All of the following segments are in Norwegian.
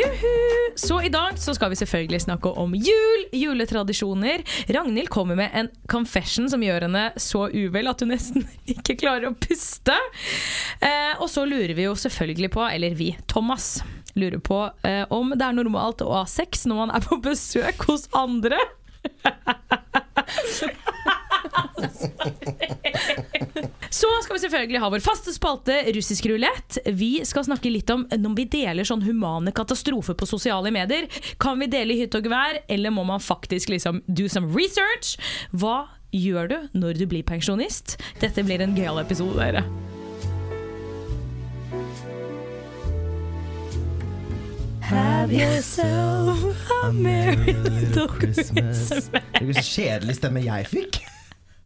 Juhu! Så i dag så skal vi selvfølgelig snakke om jul, juletradisjoner. Ragnhild kommer med en confession som gjør henne så uvel at hun nesten ikke klarer å puste. Eh, og så lurer vi jo selvfølgelig på, eller vi, Thomas, lurer på eh, om det er normalt å ha sex når man er på besøk hos andre. Så skal vi selvfølgelig ha vår faste spalte Russisk rulett. Vi skal snakke litt om når vi deler sånn humane katastrofer på sosiale medier. Kan vi dele i hytte og gevær, eller må man faktisk liksom do some research? Hva gjør du når du blir pensjonist? Dette blir en gøyal episode, dere. Have yourself a merry little Christmas. Det er så kjedelig stemme jeg fikk.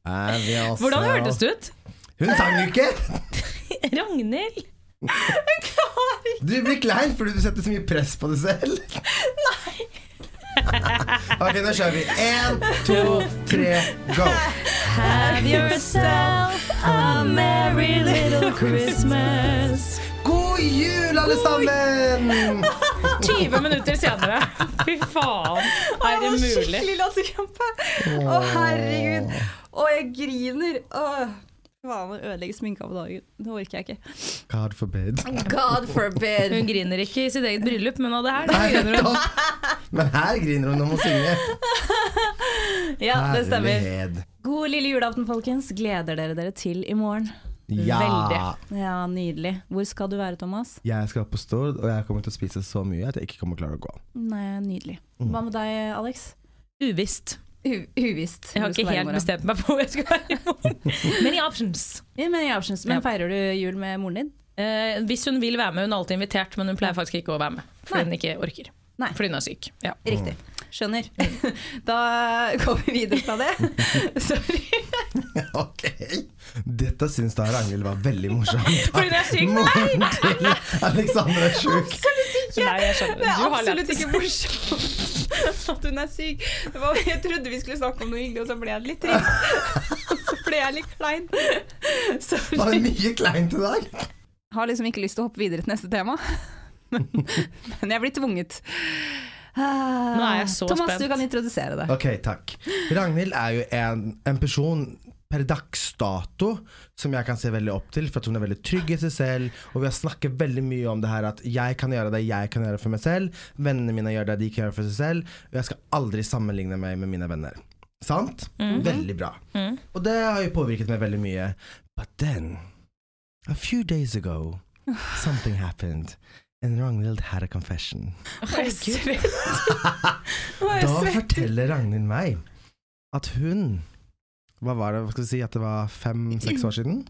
Altså- Hvordan hørtes det ut? Hun sang jo ikke! Ragnhild? Du blir klein fordi du setter så mye press på deg selv. Nei. Ok, nå kjører vi. Én, to, tre, go. Have yourself a merry little Christmas. God jul, alle sammen! 20 minutter senere. Fy faen, er det mulig? Skikkelig latterkrampe. Å, herregud. Å, jeg griner. Hva faen, å ødelegge sminka på dagen. Det orker jeg ikke. God forbid. God forbid. Hun griner ikke i sitt eget bryllup, men av det her Nei, griner hun. Men her griner hun når hun må synge. Ja, det stemmer. Herlighet. God lille julaften, folkens. Gleder dere dere til i morgen? Ja. Veldig. Ja, nydelig. Hvor skal du være, Thomas? Jeg skal på Stord, og jeg kommer til å spise så mye at jeg ikke kommer til å klare å gå. Nei, nydelig. Hva med deg, Alex? Uvisst. Uvisst. Jeg har ikke i helt bestemt meg på hvor jeg skal være i morgen. men i options. Ja, men, ja, men feirer du jul med moren din? Eh, hvis hun vil være med, hun er alltid invitert, men hun pleier faktisk ikke å være med. Fordi Nei. hun ikke orker. Nei. Fordi hun er syk. Ja. Riktig. Skjønner. Da går vi videre fra det. Sorry. Ok. Dette syns da Ragnhild var veldig morsomt. Fordi hun er syk? Moren til Alexandra er sjuk. Nei, jeg skjønner. Det er absolutt ikke morsomt at hun er syk. Det var, jeg trodde vi skulle snakke om noe hyggelig, og så ble jeg litt trist. Så ble jeg litt klein. Var det mye kleint i dag? Har liksom ikke lyst til å hoppe videre til neste tema. Men jeg blir tvunget. Nå er jeg så Thomas, spent. du kan introdusere det. Ok, takk. Ragnhild er jo en, en person per dags dato som jeg kan se veldig opp til, for at hun er veldig trygg i seg selv. Og vi har snakket veldig mye om det her at jeg kan gjøre det jeg kan gjøre for meg selv. Vennene mine gjør det de kan gjøre for seg selv. Og jeg skal aldri sammenligne meg med mine venner. Sant? Veldig bra. Og det har jo påvirket meg veldig mye. But then, a few days ago, something happened. And Ragnhild had a confession. Herregud. Da forteller Ragnhild meg at hun Hva var det, hva skal vi si, at det var fem-seks år siden?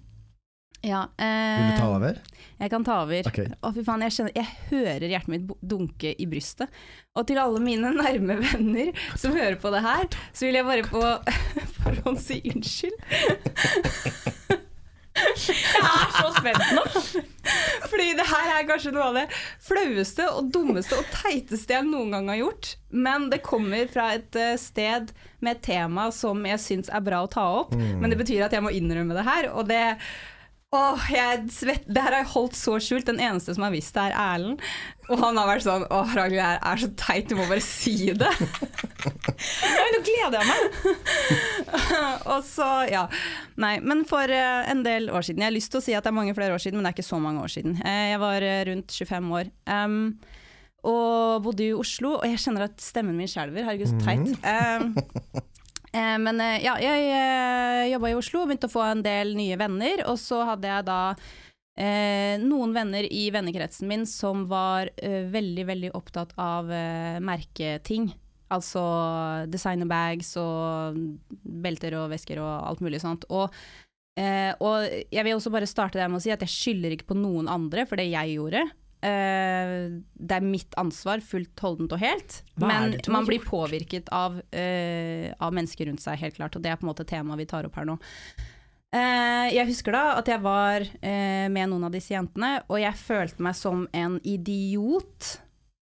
Ja, Vil du ta eh, over? Jeg kan ta over. Okay. Å, fy faen, jeg, kjenner, jeg hører hjertet mitt dunke i brystet. Og til alle mine nærme venner som hører på det her, så vil jeg bare på forhånd si unnskyld. Jeg er så spent nå. Fordi det her er kanskje noe av det flaueste og dummeste og teiteste jeg noen gang har gjort. Men det kommer fra et eh, sted med et tema som jeg syns er bra å ta opp. Men det betyr at jeg må innrømme det her, og det Åh, jeg svett, det her har jeg holdt så skjult. Den eneste som har visst det, er Erlend. Og han har vært sånn Åh, Ragnhild, det her er så teit, du må bare si det. Nei, nå gleder jeg meg. og så, ja. Nei, men for eh, en del år siden Jeg har lyst til å si at det er mange flere år siden, men det er ikke så mange år siden. Eh, jeg var eh, rundt 25 år. Um, og bodde i Oslo, og jeg kjenner at stemmen min skjelver. Herregud, så teit. Eh, men eh, ja, jeg uh, jobba i Oslo, begynte å få en del nye venner, og så hadde jeg da eh, noen venner i vennekretsen min som var eh, veldig, veldig opptatt av eh, merketing. Altså designerbags og belter og vesker og alt mulig sånt. Og, eh, og jeg vil også bare starte der med å si at jeg skylder ikke på noen andre for det jeg gjorde. Eh, det er mitt ansvar fullt holdent og helt. Men man blir påvirket av, eh, av mennesker rundt seg, helt klart. Og det er på en måte temaet vi tar opp her nå. Eh, jeg husker da at jeg var med noen av disse jentene, og jeg følte meg som en idiot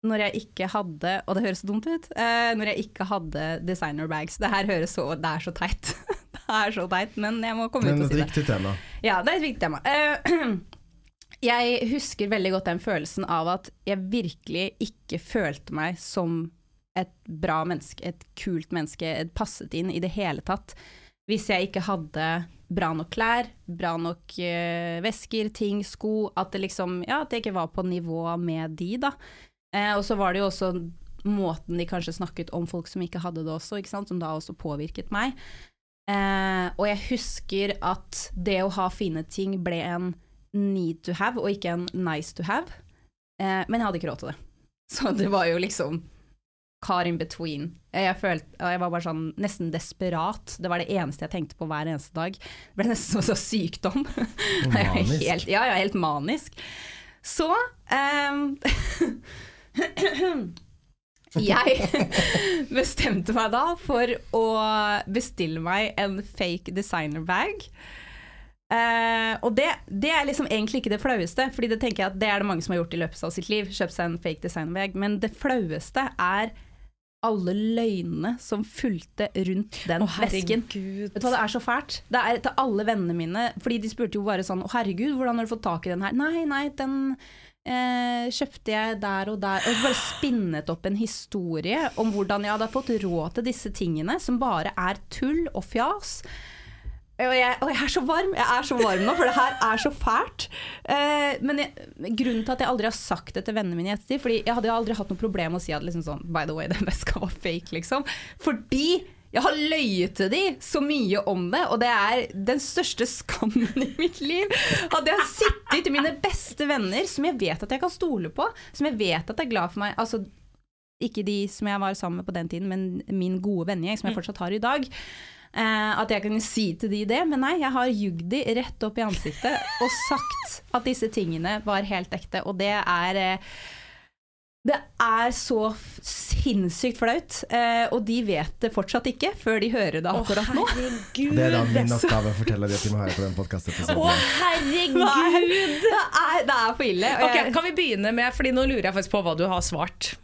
når jeg ikke hadde Og det høres så dumt ut. når jeg ikke hadde designer bags. Det her høres så Det er så teit. det er så teit, men jeg må komme Men ut og si det. viktig tema. Ja, det er et viktig tema. Jeg husker veldig godt den følelsen av at jeg virkelig ikke følte meg som et bra menneske, et kult menneske, et passet inn i det hele tatt. Hvis jeg ikke hadde bra nok klær, bra nok uh, vesker, ting, sko, at det liksom Ja, at jeg ikke var på nivå med de, da. Eh, og så var det jo også måten de kanskje snakket om folk som ikke hadde det også, ikke sant, som da også påvirket meg. Eh, og jeg husker at det å ha fine ting ble en need to have, og ikke en nice to have. Eh, men jeg hadde ikke råd til det. Så det var jo liksom car in between. Jeg, følte, jeg var bare sånn nesten desperat. Det var det eneste jeg tenkte på hver eneste dag. Det ble nesten som så sykdom. Er jo Manisk. Helt, ja, ja, helt manisk. Så ehm, Jeg bestemte meg da for å bestille meg en fake designer Eh, og det, det er liksom egentlig ikke det flaueste, Fordi det tenker jeg at det er det mange som har gjort i løpet av sitt liv. Kjøpt seg en fake designer bag. Men det flaueste er alle løgnene som fulgte rundt den vesken. Vet du hva, Det er så fælt. Det er til alle vennene mine. Fordi de spurte jo bare sånn Å, herregud, hvordan har du fått tak i den her? Nei, nei, den eh, kjøpte jeg der og der. Og bare spinnet opp en historie om hvordan jeg hadde fått råd til disse tingene, som bare er tull og fjas. Og jeg, og jeg er så varm Jeg er så varm nå, for det her er så fælt. Eh, men jeg, grunnen til at jeg aldri har sagt det til vennene mine i ettertid Fordi jeg hadde jo aldri hatt noe problem med å si at liksom sånn, by the way, den veska var fake, liksom. Fordi jeg har løyet til de så mye om det, og det er den største skammen i mitt liv. At jeg har sittet til mine beste venner, som jeg vet at jeg kan stole på, som jeg vet at er glad for meg. Altså, ikke de som jeg var sammen med på den tiden, men min gode vennegjeng, som jeg fortsatt har i dag. Eh, at jeg kunne si til de det, men nei, jeg har jugd de rett opp i ansiktet og sagt at disse tingene var helt ekte, og det er eh, det er så sinnssykt flaut, eh, og de vet det fortsatt ikke før de hører det akkurat nå. Det er da min oppgave å fortelle dem at de må høre på den Å, podkastepisoden. herregud! Det er, det er for ille. og Ok, jeg- Kan vi begynne med, fordi nå lurer jeg faktisk på hva du har svart.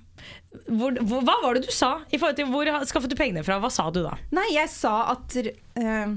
Hvor, hvor, hva var det du sa? I forhold til Hvor skaffet du pengene fra? Hva sa du da? Nei, jeg sa at uh,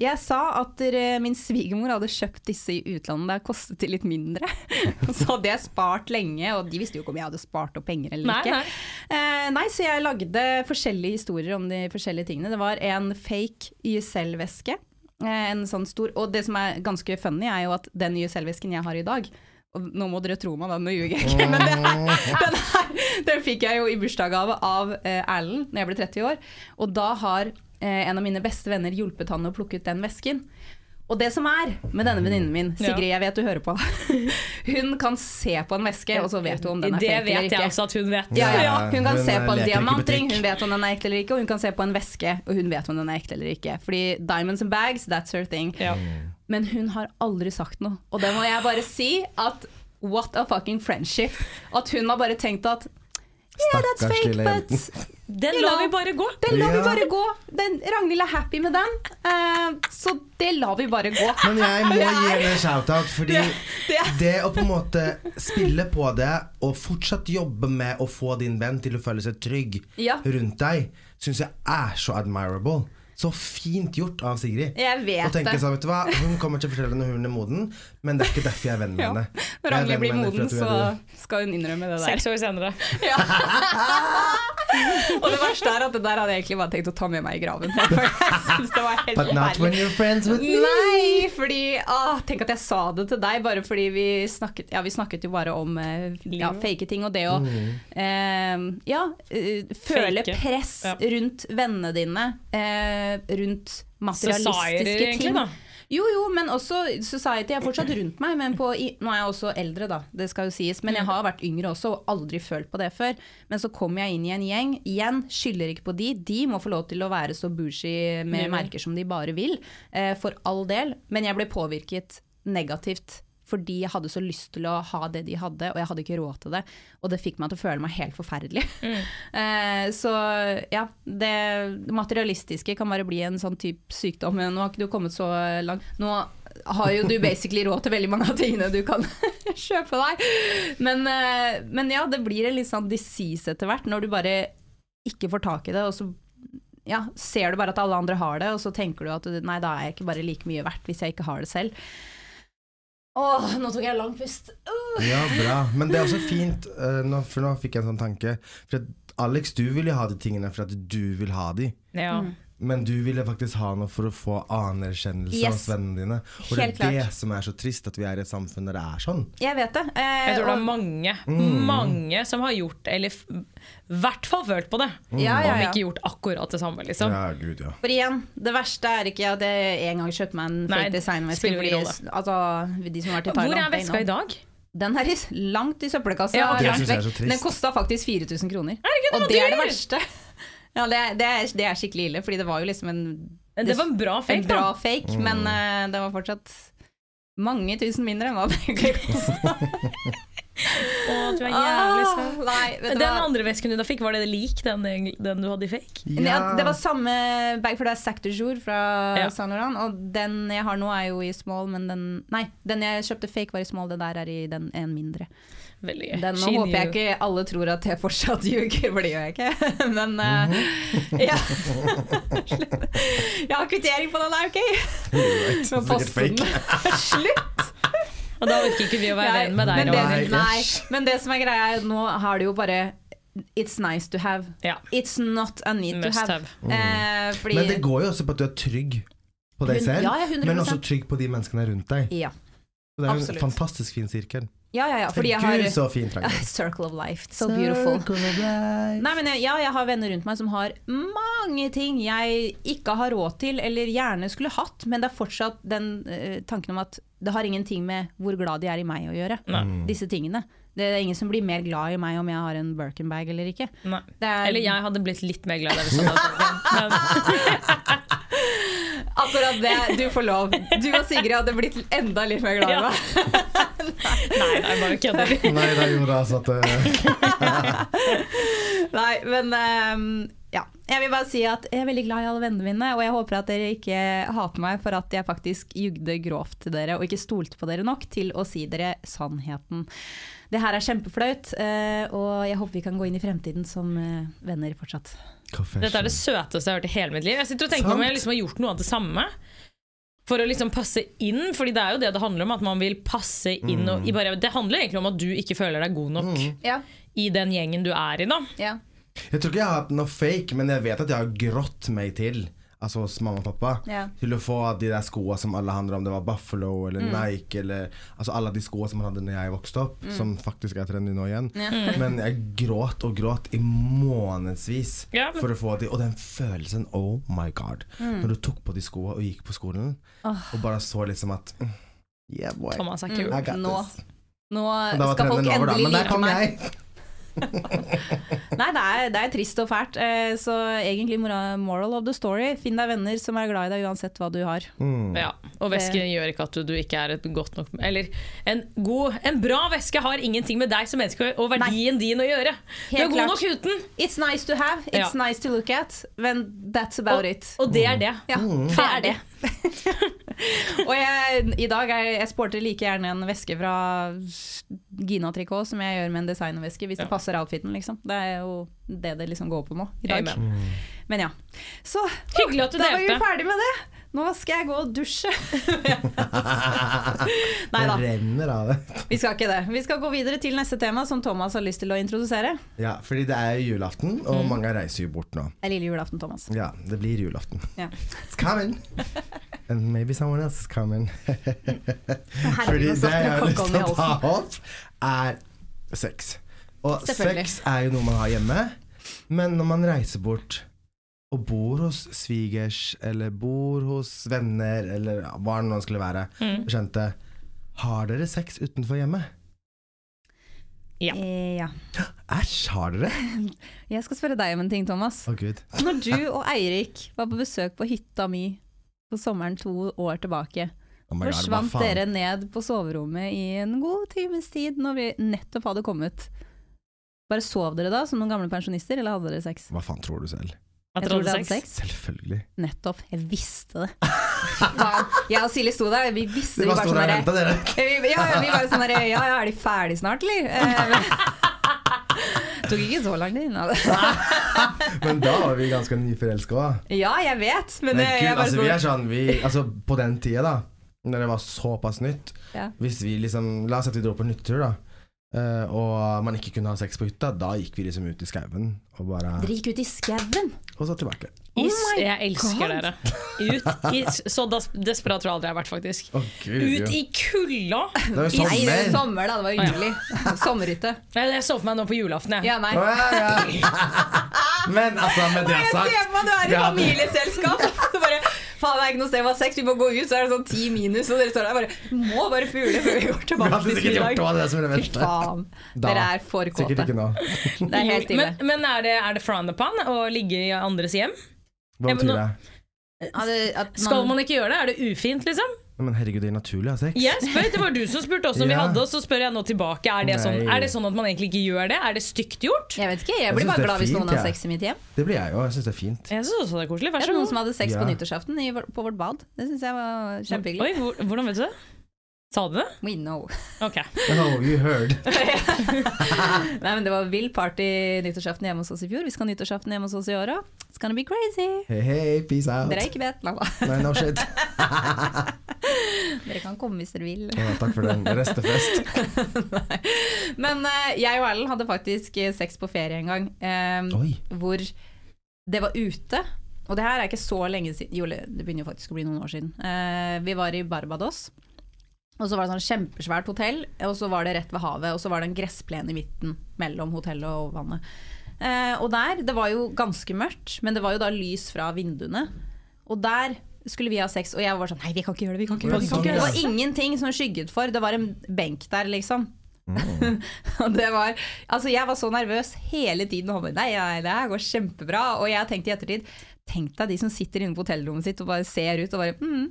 Jeg sa at min svigermor hadde kjøpt disse i utlandet. Det kostet til litt mindre. så hadde jeg spart lenge, og de visste jo ikke om jeg hadde spart opp penger eller Nei, ikke. nei. Eh, nei, så jeg lagde forskjellige historier om de forskjellige tingene. Det var en fake YSL-veske. Eh, en sånn stor, og det som er ganske funny, er jo at den YSL-vesken jeg har i dag og nå må dere tro meg, da, nå ljuger jeg ikke, men det her, den, her, den fikk jeg jo i bursdagsgave av eh, Erlend når jeg ble 30 år. Og da har eh, en av mine beste venner hjulpet han å plukke ut den vesken. Og det som er med denne venninnen min, Sigrid, jeg vet du hører på, hun kan se på en veske, og så vet hun om den er Det fake eller vet jeg også at hun vet. Ja, ja. Hun kan hun se på en diamantring, hun vet om den er ekte eller ikke. Og hun kan se på en veske, og hun vet om den er ekte eller ikke. Fordi diamonds and bags, that's her thing. Ja. Men hun har aldri sagt noe. Og det må jeg bare si at what a fucking friendship. At hun har bare tenkt at Yeah, that's Stakkars fake, but. Den lar vi bare gå. den lar vi bare gå. Den, Ragnhild er happy med den, uh, så det lar vi bare gå. Men jeg må gi henne en shout-out, fordi det det. det å på en måte spille på det og fortsatt jobbe med å få din venn til å føle seg trygg Ja. rundt deg, syns jeg er så admirable. Så fint gjort av Sigrid. Jeg vet og tenke det. sånn, vet du hva, Hun kommer til å fortelle når hun er moden, men det er ikke derfor jeg er venn med Ja. henne. Når Jeg er Ragnhild blir moden, så skal hun innrømme det der. Seks år senere. Og det verste er at det der hadde jeg egentlig bare tenkt å ta med meg i graven. For jeg synes det var helt But not when you're friends with me. Nei, fordi å, Tenk at jeg sa det til deg, bare fordi vi snakket Ja, vi snakket jo bare om eh, ja, fake ting og det å eh, Ja, eh, føle Fake. press rundt vennene dine, eh, rundt Society, materialistiske egentlig, ting. da. Jo, jo, men også society er fortsatt rundt meg. Men på, nå er jeg også eldre, da, det skal jo sies. Men jeg har vært yngre også og aldri følt på det før. Men så kommer jeg inn i en gjeng. Igjen, skylder ikke på de. De må få lov til å være så bougie med merker som de bare vil. Eh, for all del. Men jeg ble påvirket negativt. Fordi jeg hadde så lyst til å ha det de hadde, og jeg hadde ikke råd til det. Og det fikk meg til å føle meg helt forferdelig. Eh, så ja, det materialistiske kan bare bli en sånn type sykdom. Men Nå har ikke du kommet så langt. Nå har jo du basically råd til veldig mange av tingene du kan kjøpe deg. Men, eh, men ja, det blir en litt sånn disease etter hvert, når du bare ikke får tak i det, og så ja, ser du bare at alle andre har det, og så tenker du at nei, da er jeg ikke bare like mye verdt hvis jeg ikke har det selv. Åh, nå tok jeg lang pust. Uh. Ja, bra. Men det er også fint, uh, nå, for nå fikk jeg en sånn tanke. For at Alex, du vil jo ha de tingene for at du vil ha de. Ja. Men du ville faktisk ha noe for å få anerkjennelse Yes. hos vennene dine. Og Helt det er det som er så trist, at vi er i et samfunn der det er sånn. Jeg vet det. eh, Jeg tror det er mange, Mm. mange som har gjort Eller i hvert fall følt på det. Ja, ja, ja. Om ikke gjort akkurat det samme, liksom. Ja, gud, ja. For igjen, det verste er ikke at jeg en gang kjøpte meg en Nei, fake designveske. spiller ingen fordi- Altså, de som har vært i Thailand. Hvor er veska i dag? Den er langt i søppelkassa. Ja. Det er. Den kosta faktisk 4000 kroner. Herregud, den Og var det er det verste. Ja, det, det, er, det er skikkelig ille, fordi det var jo liksom en Det var en bra en fake, bra da. fake, Mm. men uh, det var fortsatt mange tusen mindre enn hva begge kosta. Å, du er jævlig søt. Nei, Den andre vesken du da fikk, var det lik den, den du hadde i fake? Ja. det var samme bag, for det er Sac de Jour fra Ja. Saint Laurent. Og den jeg har nå er jo i small, men den Nei, den jeg kjøpte fake var i small, det der er i den en mindre. Veldig gøy. Den She håper jeg ikke alle tror at jeg fortsatt ljuger, for det gjør jeg ikke. Men uh, ja. Jeg har kvittering på den er OK? Men posten. Slutt! Og da orker ikke vi å være venn med deg. men det, nei, men det som er greia, er at nå har det jo bare It's nice to have. Ja. It's not a need Must to have. have. Eh, fordi Men det går jo også på at du er trygg på deg selv, ja, ja, 100%. men også trygg på de menneskene rundt deg. Ja, Så det er jo Absolutt. en fantastisk fin sirkel. Ja, ja. ja fordi jeg har Gud, så fin trang. Circle of life. So beautiful. Life. Nei, men jeg, ja, jeg har venner rundt meg som har mange ting jeg ikke har råd til, eller gjerne skulle hatt, men det er fortsatt den uh, tanken om at det har ingenting med hvor glad de er i meg å gjøre. Nei. Disse tingene. Det er ingen som blir mer glad i meg om jeg har en Birkin-bag eller ikke. Nei. Det er Eller jeg hadde blitt litt mer glad i deg hvis du hadde men, akkurat det. Du får lov. Du og Sigrid hadde blitt enda litt mer glad i meg. Nei, nei, bare kødder. Nei, det gjorde altså at eh, Nei, men um, ja. Jeg vil bare si at jeg er veldig glad i alle vennene mine, og jeg håper at dere ikke hater meg for at jeg faktisk jugde grovt til dere og ikke stolte på dere nok til å si dere sannheten. Det her er kjempeflaut, eh, og jeg håper vi kan gå inn i fremtiden som eh, venner fortsatt. Confession. Dette er det søteste jeg har hørt i hele mitt liv. Jeg sitter og tenker på om jeg liksom har gjort noe av det samme. For å liksom passe inn, Fordi det er jo det det handler om. At man vil passe inn og, i bare, Det handler egentlig om at du ikke føler deg god nok Ja, i den gjengen du er i. da ja. Jeg tror ikke jeg har hatt noe fake, men jeg vet at jeg har grått meg til. Altså hos mamma og pappa. yeah. Til å få de der skoene som alle handler om det var Buffalo eller Mm. Nike eller Altså alle de skoene som man hadde når jeg vokste opp, som faktisk er trendy nå igjen. Yeah. Men jeg gråt og gråt i månedsvis yeah. for å få de Og den følelsen, oh my god. Mm. Når du tok på de skoene og gikk på skolen, og bare så liksom at mm, Yeah, boy. Thomas er kul. I Nå, nå skal folk endelig like meg. Nei, det er, det er trist og fælt. eh, Så egentlig moral of the story, finn deg venner som er glad i deg uansett hva du har. Mm. Ja, Og væske gjør ikke at du, du ikke er et godt nok Eller en, god, en bra væske har ingenting med deg som menneske og verdien din å gjøre. Du er god klart. nok uten, It's nice to have, it's Ja. nice to look at, men that's about it. og det er det. Ja, Mm. det er det. og jeg, i dag er jeg sporter like gjerne en veske fra Gina Tricot som jeg gjør med en designerveske, hvis det passer outfiten, liksom. Det er jo det det liksom går på nå i dag. Amen. Men ja. Så Hyggelig at du da var vi ferdig med det. Nå skal jeg gå og dusje. Nei da, Det renner av det. vi skal ikke det. Vi skal gå videre til neste tema, som Thomas har lyst til å introdusere. Ja, fordi det er julaften, Mm. og mange reiser jo bort nå. Det er lille julaften, Thomas. Ja, det blir julaften. Ja. It's coming! And maybe someone else is coming. Fordi det jeg har lyst til å ta opp, er sex. Og sex er jo noe man har hjemme, men når man reiser bort og bor hos svigers, eller bor hos venner, eller hva det nå skulle være, Mm. Skjønte, Har dere sex utenfor hjemmet? Ja. Eh, ja. Æsj, har dere? Jeg skal spørre deg om en ting, Thomas. Å gud. Når du og Eirik var på besøk på hytta mi på sommeren to år tilbake, Oh God, forsvant dere ned på soverommet i en god times tid når vi nettopp hadde kommet. Bare sov dere da som noen gamle pensjonister, eller hadde dere sex? Hva faen tror du selv? Jeg Jeg tror det hadde sex. Selvfølgelig. Nettopp. Jeg visste det. Faen. Jeg og Silje sto der, vi visste vi bare sånn og derre dere. vi- ja, ja, vi var sånn derre Ja, ja, er de ferdig snart, eller? Det tok ikke så lang tid. Men da var vi ganske nyforelska òg. Ja, jeg vet, men, Men eh, gud, jeg bare altså, vi er sånn vi, altså, På den tida, da, når det var såpass nytt ja. Hvis vi liksom La oss si at vi dro på en hyttetur, da. Eh, og man ikke kunne ha sex på hytta, da gikk vi liksom ut i skauen og bare Dere gikk ut i skauen. Og så tilbake. Oh Is, jeg elsker God. dere. Ut i, så des desperat tror jeg aldri jeg har vært, faktisk. Oh, gud, Ut jo. i kulda! Det var jo Nei, det er sommer! sommer, da. Det var ja. juli. Sommerhytte. Jeg, jeg så for meg nå på julaften, jeg. Ja, nei. Oh, ja, ja. Men altså, med det Jeg ser sagt for meg du er i familieselskap. Så bare Faen, det er ikke noe sted å ha sex, vi må gå ut. Så er det sånn ti minus, og dere står der bare Må bare pule før vi går tilbake til sikkert gjort det, var det som er det Fy faen. Da. Dere er for kåte. Sikkert ikke nå. Det er helt ille. Men, men er det, er det frowned upon å ligge i andres hjem? Hva betyr det? Skal man ikke gjøre det? Er det ufint, liksom? Men herregud, det er naturlig å ha sex. Jeg spør, Det var du som spurte også om vi Ja. hadde, og så spør jeg nå tilbake. Er det, sånn, Nei. er det sånn at man egentlig ikke gjør det? Er det stygt gjort? Jeg vet ikke, jeg Jeg blir synes bare det er glad hvis fint, noen har jeg. sex i mitt hjem. Det blir jeg jo. Jeg syns det er fint. Jeg syns også det er koselig. Vær Det så er noen god. som hadde sex Ja. på nyttårsaften i, vår- på vårt bad. Det syns jeg var kjempehyggelig. Oi, hvor, hvordan vet du det? Sa du det? We know. Ok. Oh, you heard. Nei, men Det var vill party nyttårsaften hjemme hos oss i fjor. Vi skal ha nyttårsaften hjemme hos oss i år òg. It's gonna be crazy. Hey, hey, peace out. Dere er ikke bedt, la. Nei, no shit. Dere kan komme hvis dere vil. Ja, takk for den. Restefest. Men uh, jeg og Erlend hadde faktisk eh, sex på ferie en gang. um, Oi. hvor det var ute. Og det her er ikke så lenge siden Jo, det begynner jo faktisk å bli noen år siden. Uh, vi var i Barbados. Og så var det sånn kjempesvært hotell, og så var det rett ved havet. Og så var det en gressplen i midten mellom hotellet og vannet. Eh, og der, det var jo ganske mørkt, men det var jo da lys fra vinduene. Og der skulle vi ha sex, og jeg var sånn Nei, vi kan ikke gjøre det. vi kan ikke gjøre Det gjøre det. Var ingenting som skygget for. Det var en benk der, liksom. og det var Altså, jeg var så nervøs hele tiden. Nei, nei, det her går kjempebra. Og jeg tenkte i ettertid Tenk deg de som sitter inne på hotellrommet sitt og bare ser ut og bare mm,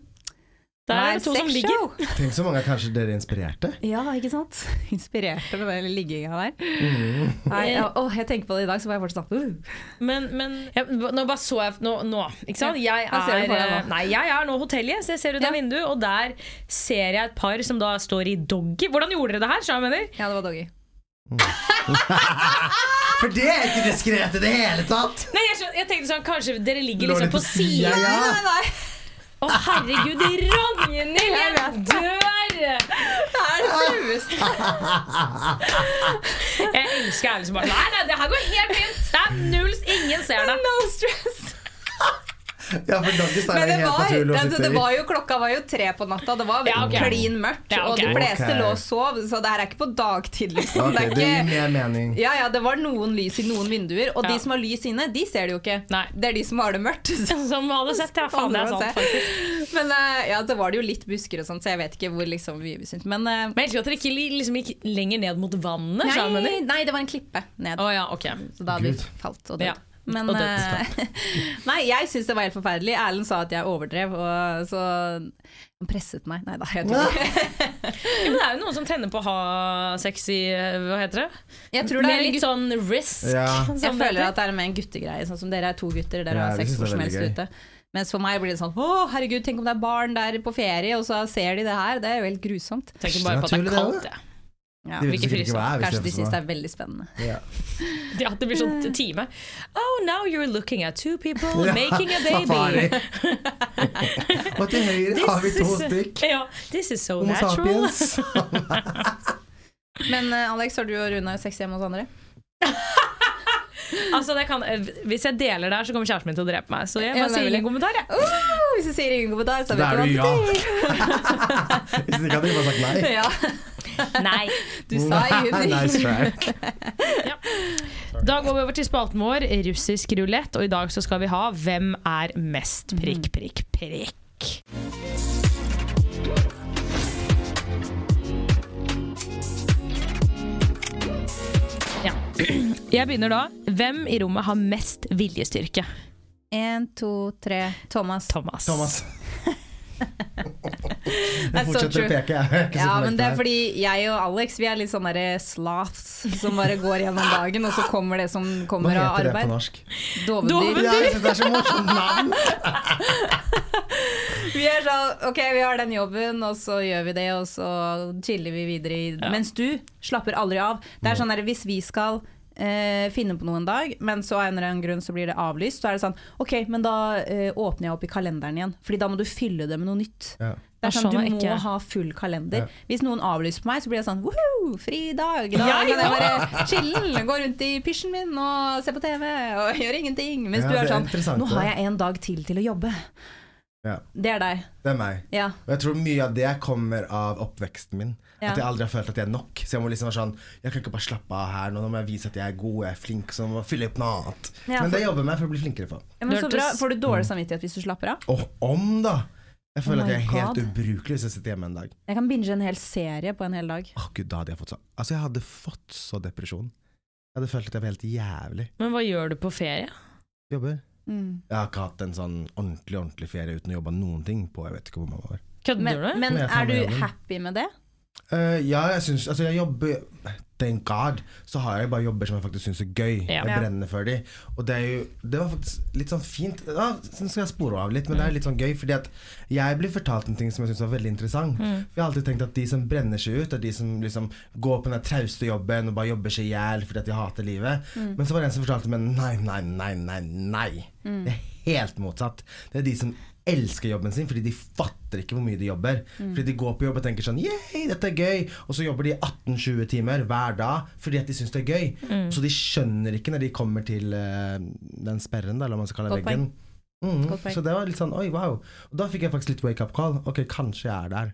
Der er det to som ligger. Tenk så mange kanskje dere inspirerte. Ja, ikke sant? Inspirerte med den ligginga der. Mm. Nei, ja, åh, jeg tenker på det i dag, så var jeg fortsatt sånn uh. Men, men jeg, nå bare så jeg Nå, nå ikke sant? Jeg er, nå? nei, jeg er nå hotellgjest. Jeg ser ut Ja. vinduet, og der ser jeg et par som da står i doggy. Hvordan gjorde dere det her? skjønner jeg mener? Ja, det var doggy. For det er ikke diskré i det hele tatt! Nei, jeg, jeg tenkte sånn, Kanskje dere ligger liksom på sida, Ja, ja. Nei, nei, Å, herregud, Ragnhild! Jeg dør! det er det flaueste. Jeg elsker ærlig som bare Nei, nei, det her går helt fint! Det er null, ingen ser det. No stress. Ja, for Doggy er det helt var, naturlig å sitte det i. var jo, klokka var jo tre på natta, det var Ja, okay. klin mørkt, Ja, okay. og de fleste okay. lå og sov, så det her er ikke på dagtid, liksom. Det er det gir mer mening. ja, ja, det var noen lys i noen vinduer, og Ja. de som har lys inne, de ser det jo ikke. Nei. Det er de som har det mørkt. Som hadde sett, ja. Faen, det er sant, faktisk. Men eh, ja, det var det jo litt busker og sånt, så jeg vet ikke hvor liksom vi syntes. Men eh, Men jeg elsker at dere ikke liksom gikk lenger ned mot vannet. nei, nei, det var en klippe ned. Oh, ja, okay. Så da hadde Gud. vi falt og dødd. Ja. Men eh, Nei, jeg syns det var helt forferdelig. Erlend sa at jeg overdrev, og så han presset meg. Nei da, jeg tror ikke Ja, men det er jo noen som tenner på å ha sex i Hva heter det? Jeg tror det er litt litt sånn risk. Ja. Jeg føler at det er mer en guttegreie. Sånn som dere er to gutter, dere Ja, har sex hvor som helst ute. Mens for meg blir det sånn Å, herregud, tenk om det er barn der på ferie, og så ser de det her. Det er jo helt grusomt. Tenker bare på at det er kaldt. jeg. Ja. Ja. De vet ikke hva er, Kanskje de det er syns det er veldig spennende. Ja. ja, det blir sånn time. Oh, now you're looking at two people Ja, making a baby. Og til høyre har vi to stykk. Ja, this is so Homo natural. sapiens. Men uh, Alex, har du og Runa sex hjemme hos andre? Altså, det kan, hvis jeg deler der, så kommer kjæresten min til å drepe meg. Så jeg Ja, bare sier nemlig. ingen kommentar. Jeg. Uh, hvis du sier ingen kommentar, så vet er du hva ja. det betyr. Hvis ikke hadde jeg bare sagt nei. Ja, Nei. du sa ingenting. nice track. Da går vi over til spalten vår, russisk rulett, og i dag så skal vi ha Hvem er mest prikk, prikk, prikk? Ja. Jeg begynner da. Hvem i rommet har mest viljestyrke? En, to, tre. Thomas. Thomas. Thomas. Jeg fortsetter å peke. Jeg ikke Ja, men det er fordi jeg og Alex Vi er litt sånne sloths som bare går gjennom dagen, og så kommer det som kommer av arbeid. Hva heter det på norsk? Dovendyr. Ja, jeg synes det er så morsomt navn! Vi er sånn, ok, vi har den jobben, og så gjør vi det, og så chiller vi videre. Ja. Mens du slapper aldri av. Det er sånn der, Hvis vi skal eh, finne på noe en dag, men så av en eller annen grunn så blir det avlyst, så er det sånn Ok, men da eh, åpner jeg opp i kalenderen igjen. Fordi da må du fylle det med noe nytt. Ja. Det er sånn, Du må ikke. ha full kalender. Ja. Hvis noen avlyser på meg, så blir jeg sånn Woohoo, fri dag! Da Ja, kan jeg bare chille, gå rundt i pysjen min og se på TV og gjøre ingenting. Mens Ja, du er er sånn Nå har jeg en dag til til å jobbe. Ja. Det er deg. Det er meg. Ja. Og jeg tror mye av det kommer av oppveksten min. Ja. At jeg aldri har følt at jeg er nok. Så jeg må liksom være sånn Jeg kan ikke bare slappe av her nå, nå må jeg vise at jeg er god, jeg er flink, så jeg må fylle opp noe annet. Ja, Men det jobber jeg med for å bli flinkere på. Ja, men så bra. Får du dårlig samvittighet hvis du slapper av? Og om, da! Jeg føler Oh at jeg er helt God. ubrukelig hvis jeg sitter hjemme en dag. Jeg kan binge en hel serie på en hel dag. Åh gud, da hadde jeg fått så Altså, jeg hadde fått så depresjon. Jeg hadde følt at jeg var helt jævlig. Men hva gjør du på ferie? Jobber. Mm. Jeg har ikke hatt en sånn ordentlig ordentlig ferie uten å jobbe noen ting på jeg vet ikke hvor mange år. Kødder du? men Men er du happy med det? Eh, ja, jeg syns Altså, jeg jobber Thank God, så har jeg bare jobber som jeg faktisk syns er gøy. Ja. Jeg brenner for de. Og det er jo Det var faktisk litt sånn fint. Ja, så skal jeg spore av litt, men det er litt sånn gøy. Fordi at jeg blir fortalt en ting som jeg syns var veldig interessant. Mm. For Jeg har alltid tenkt at de som brenner seg ut, er de som liksom går på den trauste jobben og bare jobber seg i hjel fordi at de hater livet. Mm. Men så var det en som fortalte meg nei, nei, nei, nei, nei. Mm. Det er helt motsatt. Det er de som elsker jobben sin fordi de fatter ikke hvor mye de jobber. Mm. Fordi de går på jobb og tenker sånn Yay, dette er gøy! Og så jobber de 18-20 timer hver dag fordi at de syns det er gøy. Mm. Så de skjønner ikke når de kommer til uh, den sperren, eller hva man skal kalle veggen. Mm, så det var litt sånn oi, wow. Og da fikk jeg faktisk litt wake up call. Ok, kanskje jeg er der.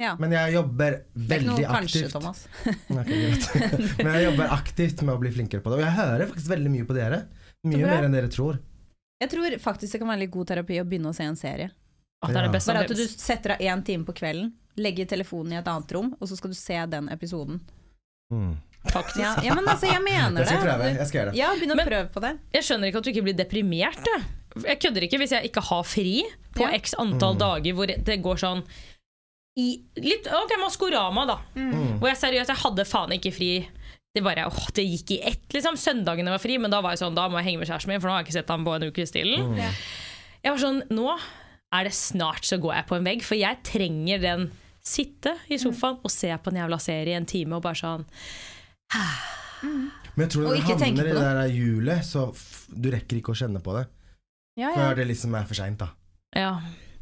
Ja. Men jeg jobber er veldig kanskje, aktivt. Thomas. okay. Men jeg jobber aktivt med å bli flinkere på det. Og jeg hører faktisk veldig mye på dere. Mye mer enn dere tror. Jeg tror faktisk det kan være litt god terapi å begynne å se en serie. At det er det beste Bare at du setter av én time på kvelden, legger telefonen i et annet rom, og så skal du se den episoden. Mm. Faktisk. Ja, ja men altså, jeg mener Jeg skal prøve. det. Jeg skal gjøre det. Ja, begynn å prøve på det. Jeg skjønner ikke at du ikke blir deprimert. Jeg, jeg kødder ikke hvis jeg ikke har fri på Ja. x antall Mm. dager hvor det går sånn i litt, Ok, Maskorama, da. Mm. Hvor jeg seriøst jeg hadde faen ikke fri. Det bare, åh, det gikk i ett. liksom Søndagene var fri, men da var jeg sånn, da må jeg henge med kjæresten min, for nå har jeg ikke sett ham på en uke til. Mm. Jeg var sånn, Nå er det snart så går jeg på en vegg, for jeg trenger den sitte i sofaen og se på en jævla serie i en time og bare sånn Men jeg tror det når du havner i det der hjulet, så f du rekker ikke å kjenne på det. Ja, ja. Før det liksom er for seint, da. Ja.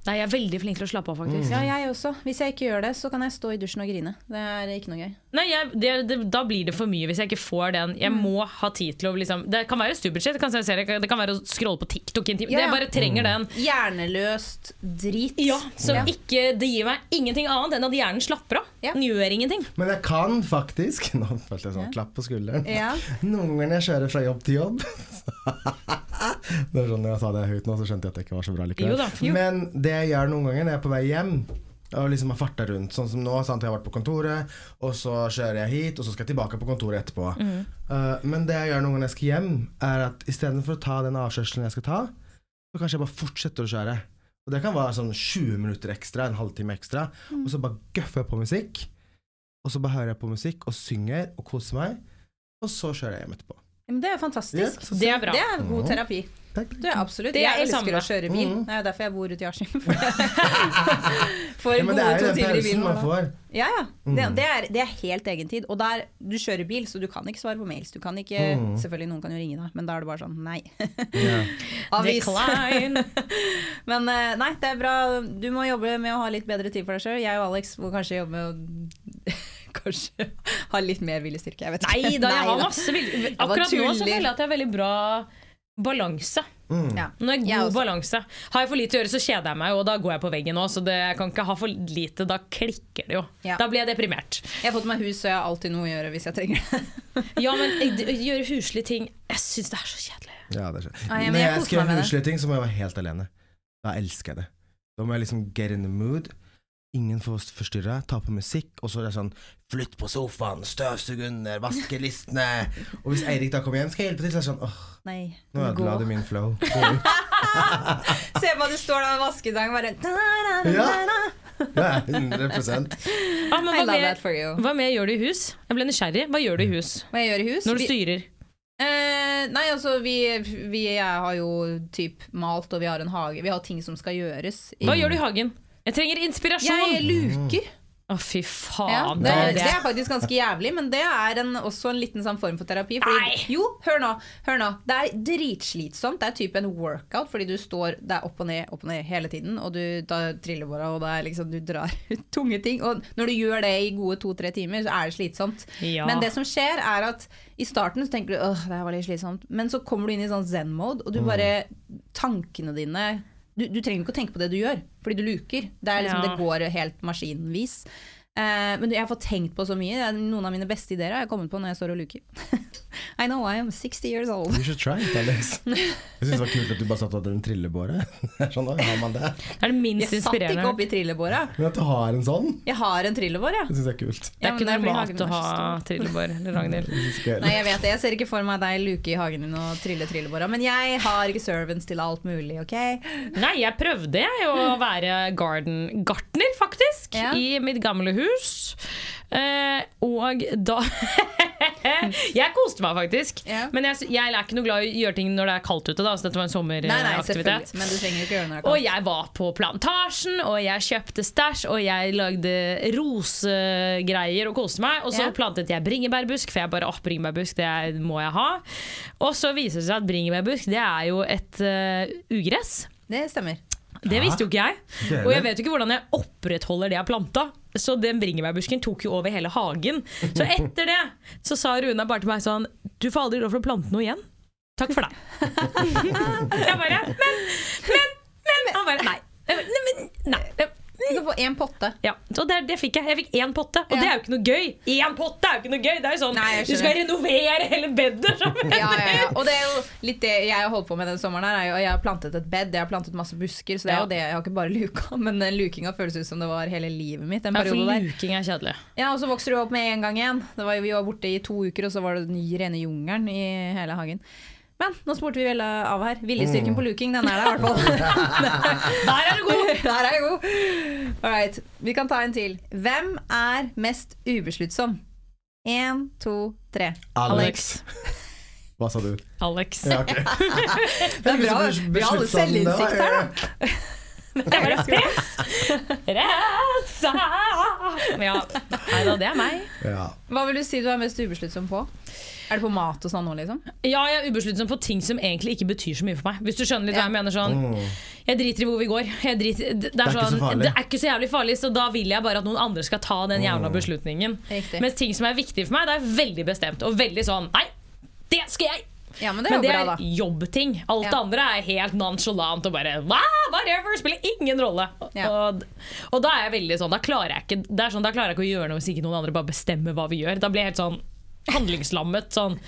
Nei, jeg er veldig flink til å slappe av, faktisk. ja, jeg også. Hvis jeg ikke gjør det, så kan jeg stå i dusjen og grine. Det er ikke noe gøy. Nei, jeg, det, det, Da blir det for mye hvis jeg ikke får den. Jeg Mm. må ha tid til å liksom, Det kan være stupid shit, det kan, se, det kan være å scrolle på TikTok en time. Ja, ja. Jeg bare trenger den. Hjerneløst drit. Ja, som Ja. ikke, det gir meg ingenting annet enn at hjernen slapper av. Ja. Den gjør ingenting. Men jeg kan faktisk Nå følte jeg sånn klapp på skulderen. Ja. Noen ganger når jeg kjører fra jobb til jobb Det er sånn Når jeg sa det høyt nå, så skjønte jeg at det ikke var så bra likevel. Jo. Men det jeg gjør noen ganger når jeg er på vei hjem og liksom har farta rundt, sånn som nå. Sant? Jeg har vært på kontoret, og så kjører jeg hit, og så skal jeg tilbake på kontoret etterpå. Mm. Uh, men det jeg gjør noen ganger når jeg skal hjem, er at istedenfor å ta den avkjørselen jeg skal ta, så kanskje jeg bare fortsetter å kjøre. Og det kan være sånn 20 minutter ekstra, en halvtime ekstra, Mm. og så bare gøffer jeg på musikk. Og så bare hører jeg på musikk og synger og koser meg, og så kjører jeg hjem etterpå. Men det er fantastisk. Ja, Det er bra. Det er god terapi. Takk. Det er absolutt. Det er jeg elsker samme. å kjøre bil. Mm. Det er derfor jeg bor ute i Askim. For Ja, det gode to timer i bilen. man får. Ja, ja. Det, Mm. det, er, det er helt egen tid. Og der, du kjører bil, så du kan ikke svare på mails. Du kan ikke, Mm. Selvfølgelig noen kan jo ringe deg, men da er det bare sånn nei. Ja. Avis. Men eh, nei, det er bra. Du må jobbe med å ha litt bedre tid for deg sjøl. Jeg og Alex må kanskje jobbe med å Kanskje ha litt mer viljestyrke. Jeg vet ikke. Nei da, jeg har masse vilje. Akkurat nå så føler jeg at jeg har veldig bra balanse. Ja. Nå er Jeg god balanse. Har jeg for lite å gjøre, så kjeder jeg meg, og da går jeg på veggen òg. Så det, jeg kan ikke ha for lite, da klikker det jo. Ja. Da blir jeg deprimert. Jeg har fått meg hus, så jeg har alltid noe å gjøre hvis jeg trenger det. Ja, men jeg- gjøre huslige ting Jeg syns det er så kjedelig. Ja, det skjer. Nei, men Når jeg jeg skal gjøre huslige ting, så må jeg være helt alene. Da elsker jeg det. Da må jeg liksom get in the mood. Ingen får forstyrre. Ta på musikk, og så er det sånn Flytt på sofaen, støvsug under, vaske listene. Og hvis Eirik da kommer hjem, skal jeg hjelpe til. Så er det sånn åh, Nei, nå ødela glad du min flow. Gå ut. Se på at du står der med vaskestangen bare da, da, da, ja. Ja, 100 Ah, men I hva, love that mer, for you. hva mer gjør du i hus? Jeg ble nysgjerrig. Hva gjør du i hus? Hva jeg gjør i hus? Når du Vi- styrer? Eh, nei, altså vi, vi har jo typ malt, og vi har en hage. Vi har ting som skal gjøres. I- Hva gjør du i hagen? Jeg trenger inspirasjon! Jeg luker. Å, fy faen. det, det, det er faktisk ganske jævlig, men det er en, også en liten sånn form for terapi. Fordi, Nei! jo, hør nå, hør nå. Det er dritslitsomt. Det er typ en workout, fordi du står Det er opp og ned, opp og ned hele tiden, og du tar trillebåra, og er liksom, du drar ut tunge ting. Og når du gjør det i gode to-tre timer, så er det slitsomt. Ja. Men det som skjer, er at i starten så tenker du åh, det her var litt slitsomt, men så kommer du inn i sånn zen-mode, og du bare Tankene dine du, du trenger ikke å tenke på det du gjør, fordi du luker. Det, liksom, Ja. det går helt maskinvis. Eh, men jeg har fått tenkt på så mye. Det er Noen av mine beste ideer har jeg kommet på når jeg står og luker. I know I am 60 years old. You should try it, Alex. Jeg syns det var kult at du bare satt hadde en trillebåre. Sånn, da har man det. Det er det minst Jeg satt ikke opp oppi trillebåra. Men at du har en sånn, Jeg har en trillebår, ja. det syns jeg er kult. Det er ikke Ja, normalt å ha trillebår, Ragnhild. Nei, jeg vet det. Jeg ser ikke for meg deg luke i hagen din og trille trillebåra. Men jeg har ikke servants til alt mulig, OK? Nei, jeg prøvde jeg å være garden gartner, faktisk, Ja. i mitt gamle hus. Eh, og da Jeg koste meg faktisk. Ja. Men jeg, jeg er ikke noe glad i å gjøre ting når det er kaldt ute. Da, så dette var en sommeraktivitet. er Og jeg var på plantasjen, og jeg kjøpte stæsj, og jeg lagde rosegreier og koste meg. Og så Ja. plantet jeg bringebærbusk, for jeg bare åh, bringebærbusk, det må jeg ha. Og så viser det seg at bringebærbusk, det er jo et uh, ugress. Det stemmer. Det visste jo ikke jeg. Og jeg vet jo ikke hvordan jeg opprettholder det jeg planta. Så den bringebærbusken tok jo over hele hagen. Så etter det så sa Runa bare til meg sånn Du får aldri lov til å plante noe igjen. Takk for deg. jeg bare Men, men, men. Han bare Nei. Nei, men, nei. Du kan få én potte. Ja, så det, det fikk jeg. Jeg fikk én potte, og Ja. det er jo ikke noe gøy. Én potte er jo ikke noe gøy. Det er jo sånn Nei, Du skal renovere hele bedet. Ja, ja, ja. Og det er jo litt det jeg har holdt på med denne sommeren. her er Jeg har plantet et bed, jeg har plantet masse busker. Så det er jo det, Jeg har ikke bare luka, men lukinga føles ut som det var hele livet mitt. Ja, for luking er kjedelig. Ja, Og så vokser du opp med en gang igjen. Det var, vi var borte i to uker, og så var det den rene jungelen i hele hagen. Men nå spurte vi vel av her. Viljestyrken på luking, den er der i hvert fall. Der er du god! Der er jeg god. Alright, vi kan ta en til. Hvem er mest ubesluttsom? Én, to, tre. Alex. Hva sa du? Alex. Ja, okay. Det er bra. Vi har alle selvinnsikt her, da. Det er bare press! Ressa! Ja. Nei da, det er meg. Ja. Hva vil du si du er mest ubesluttsom på? Er det på mat og sånn nå, liksom? Ja, jeg er ubesluttsom på ting som egentlig ikke betyr så mye for meg. Hvis du skjønner litt hva jeg mener sånn Jeg driter i hvor vi går. Jeg driter, det, det, er Mm. sånn, det er ikke så jævlig farlig, så da vil jeg bare at noen andre skal ta den jævla beslutningen. Riktig. Mens ting som er viktig for meg, det er veldig bestemt. Og veldig sånn Nei, det skal jeg! Ja, men det er Men det bra, er da. jobbting. Alt Ja. det andre er helt nonchalant og bare hva? whatever, spiller ingen rolle. Ja. Og, og da er jeg veldig sånn Da klarer jeg ikke Det sånn, da klarer jeg ikke å gjøre noe hvis ikke noen andre bare bestemmer hva vi gjør. Da blir jeg helt sånn handlingslammet. Sånn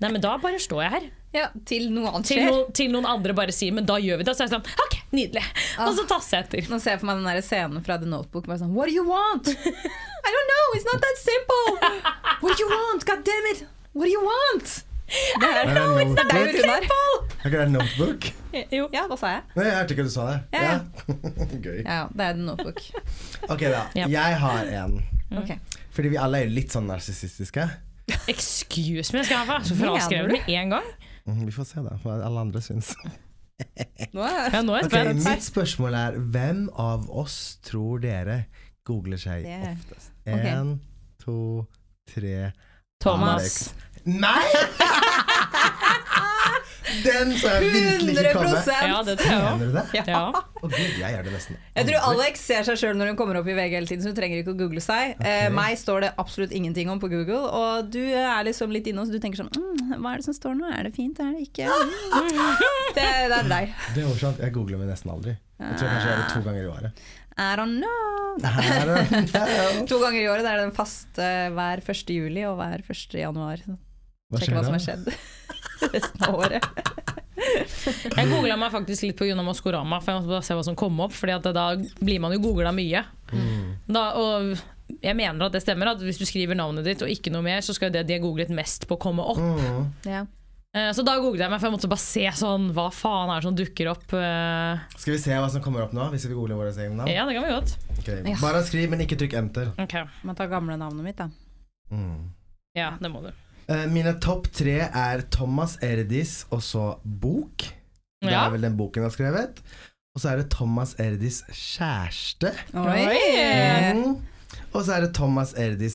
Nei, men da bare står jeg her. Ja, til noe annet Til, skjer. til noen andre bare sier 'men da gjør vi det'. Så er jeg sånn OK, nydelig. Og så tasser jeg etter. Nå ser jeg for meg den der scenen fra The Notebook. Bare sånn, What do you want? I don't know, it's not that simple! What do you want? God damn it! What do you want? Det er, Er det det er? Er ikke det en notebook? Jo. Ja, hva sa jeg? Nei, jeg hørte ikke du sa det. Ja, ja. Gøy. Ja, det er en Notebook. Ok, da. Jeg har en. Okay. Fordi vi alle er jo litt sånn narsissistiske. Excuse me, skal jeg ha så fraskrevet med en gang? Mhm, Vi får se, da, hva alle andre syns. Nå er Ja, nå er jeg Ok. Mitt spørsmål er hvem av oss tror dere googler seg oftest? Én, En, to, tre Thomas. Alex. Nei! Den så jeg virkelig ikke komme. 100 Ja, det tror jeg Mener du det? Ja. Å gud, jeg gjør det nesten Jeg tror aldri. Alex ser seg sjøl når hun kommer opp i VG hele tiden, så hun trenger ikke å google seg. Eh, meg står det absolutt ingenting om på Google, og du er liksom litt inne så du tenker sånn mm, Hva er det som står nå? Er det fint? Er det ikke? Mm. Det, det er deg. Det er morsomt. Jeg googler meg nesten aldri. Jeg tror kanskje jeg gjør det to ganger i året. I don't know. Her er. To ganger i året. Det er den faste hver 1. juli og hver 1. januar. Hva Sjekke hva som har skjedd resten av året. Jeg googla meg faktisk litt på Juna Maskorama, for jeg måtte bare se hva som kom opp. Fordi at da blir man jo googla mye. Da, og jeg mener at det stemmer, at hvis du skriver navnet ditt og ikke noe mer, så skal jo det de har googlet mest på, komme opp. Mm. Ja. Eh, Så da googlet jeg meg, for jeg måtte bare se sånn Hva faen er det som dukker opp? eh. Skal vi se hva som kommer opp nå, hvis vi googler våre egne navn? Ja, det kan vi godt. Okay. Bare skriv, men ikke trykk enter. Ok, Må ta gamle navnet mitt, da. Mm. Ja, det må du. Eh, mine topp tre er Thomas Erdis og så bok. Det Ja. er vel den boken jeg har skrevet. Og så er det Thomas Erdis kjæreste. Oi! Mm. Og så er det Thomas Erdis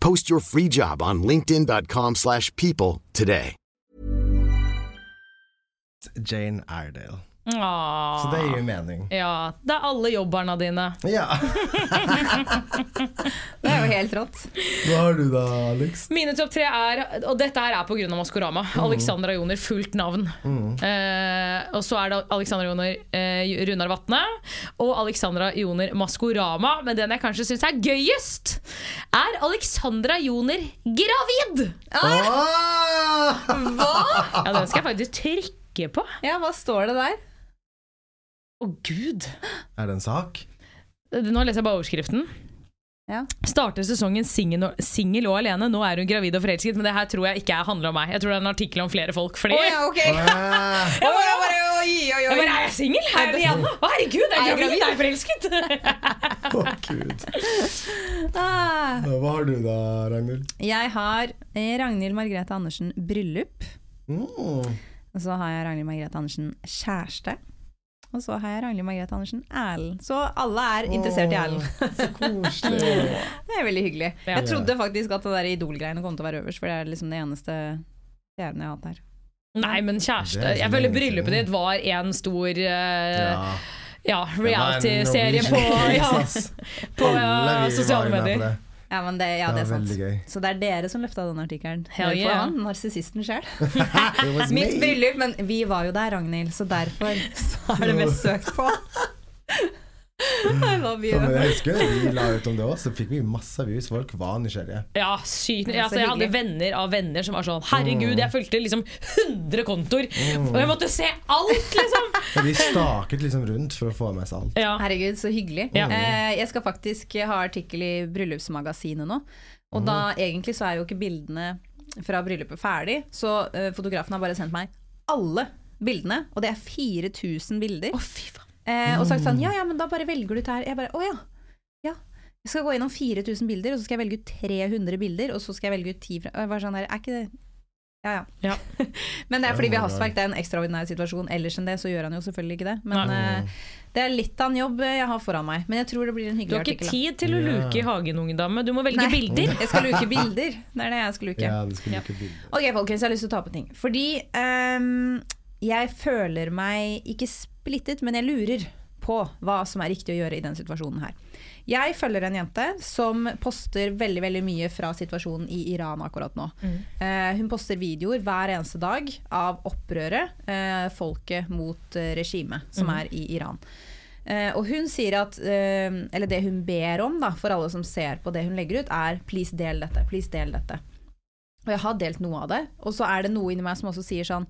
Post your free job on linkedin.com/people slash people today. Jane Iredale. Åh. Så det gir jo mening. Ja, det er alle jobberne dine. Ja. Det er jo helt rått. Hva har du da, Alex? Mine topp tre er, og dette her er pga. Maskorama, Alexandra Joner, fullt navn. Eh, og så er det Alexandra Joner eh, Runar Vatne og Alexandra Joner Maskorama. Men den jeg kanskje syns er gøyest, er Alexandra Joner gravid! Ah! Ja, Den skal jeg faktisk trykke på. Ja, hva står det der? Å, gud. Er det en sak? Nå leser jeg bare overskriften. Ja. Starter sesongen singel og, alene. Nå er hun gravid og forelsket, men det her tror jeg ikke er- handler om meg. Jeg tror det er en artikkel om flere folk. Fordi Oh, ja, ok! Ah, Jeg bare, bare, oi, oi, jeg oi. bare, Er jeg singel? Er jeg alene? Å, herregud, er jeg gravid? Er jeg forelsket? Å, gud. Ah. Hva har du da, Ragnhild? Jeg har eh, Ragnhild Margrethe Andersen bryllup. Mm. Og så har jeg Ragnhild Margrethe Andersen kjæreste. Og så har jeg Ragnhild Margrethe Andersen Erlend. Så alle er interessert i Erlend. Så koselig. Det er veldig hyggelig. Jeg trodde faktisk at det der Idol-greiene kom til å være øverst, for det er liksom det eneste stjernen jeg har hatt her. Nei, men kjæreste Jeg føler bryllupet ditt var en stor uh, Ja. ja, reality-serie på, ja, på uh, sosiale medier. Ja, men det, ja, Det det er sant. gøy. Så det er dere som løfta den artikkelen. Hell yeah. han, narsissisten sjøl. Mitt bryllup, men vi var jo der, Ragnhild, så derfor så er det mest søkt på. I men jeg husker vi la ut om det òg, så fikk vi masse views. Folk var nysgjerrige. Ja, sykt. Altså, jeg hadde venner av venner som var sånn Herregud, jeg fulgte liksom 100 kontoer, og jeg måtte se alt, liksom! Vi staket liksom rundt for å få med seg alt. Ja. Herregud, så hyggelig. Ja. Eh, jeg skal faktisk ha artikkel i Bryllupsmagasinet nå. Og da egentlig så er jo ikke bildene fra bryllupet ferdig, så eh, fotografen har bare sendt meg alle bildene, og det er 4000 bilder. Å, fy faen. Eh, og sagt sånn Ja, ja, men da bare velger du ut her. Jeg bare Å ja. ja. Jeg skal gå gjennom 4000 bilder, og så skal jeg velge ut 300 bilder, og så skal jeg velge ut 10 fra var sånn der, Er ikke det Ja, ja. Ja. Men det er fordi vi har hastverk, det er en ekstraordinær situasjon. Ellers enn det så gjør han jo selvfølgelig ikke det. Men eh, det er litt av en jobb jeg har foran meg. Men jeg tror det blir en hyggelig artikkel. Du har ikke artikkel. tid til å luke i hagen, unge dame. Du må velge Nei, bilder. Jeg skal luke bilder. Det er det jeg skal luke. Ja, du skal luke bilder. Ok, folkens, jeg har lyst til å ta opp en ting. Fordi um, jeg føler meg ikke splittet, men jeg lurer på hva som er riktig å gjøre i den situasjonen her. Jeg følger en jente som poster veldig veldig mye fra situasjonen i Iran akkurat nå. Eh, hun poster videoer hver eneste dag av opprøret, eh, folket mot eh, regimet som er i Iran. Eh, og hun sier at eh, Eller det hun ber om da, for alle som ser på det hun legger ut, er 'please del dette'. Please del dette. Og jeg har delt noe av det. Og så er det noe inni meg som også sier sånn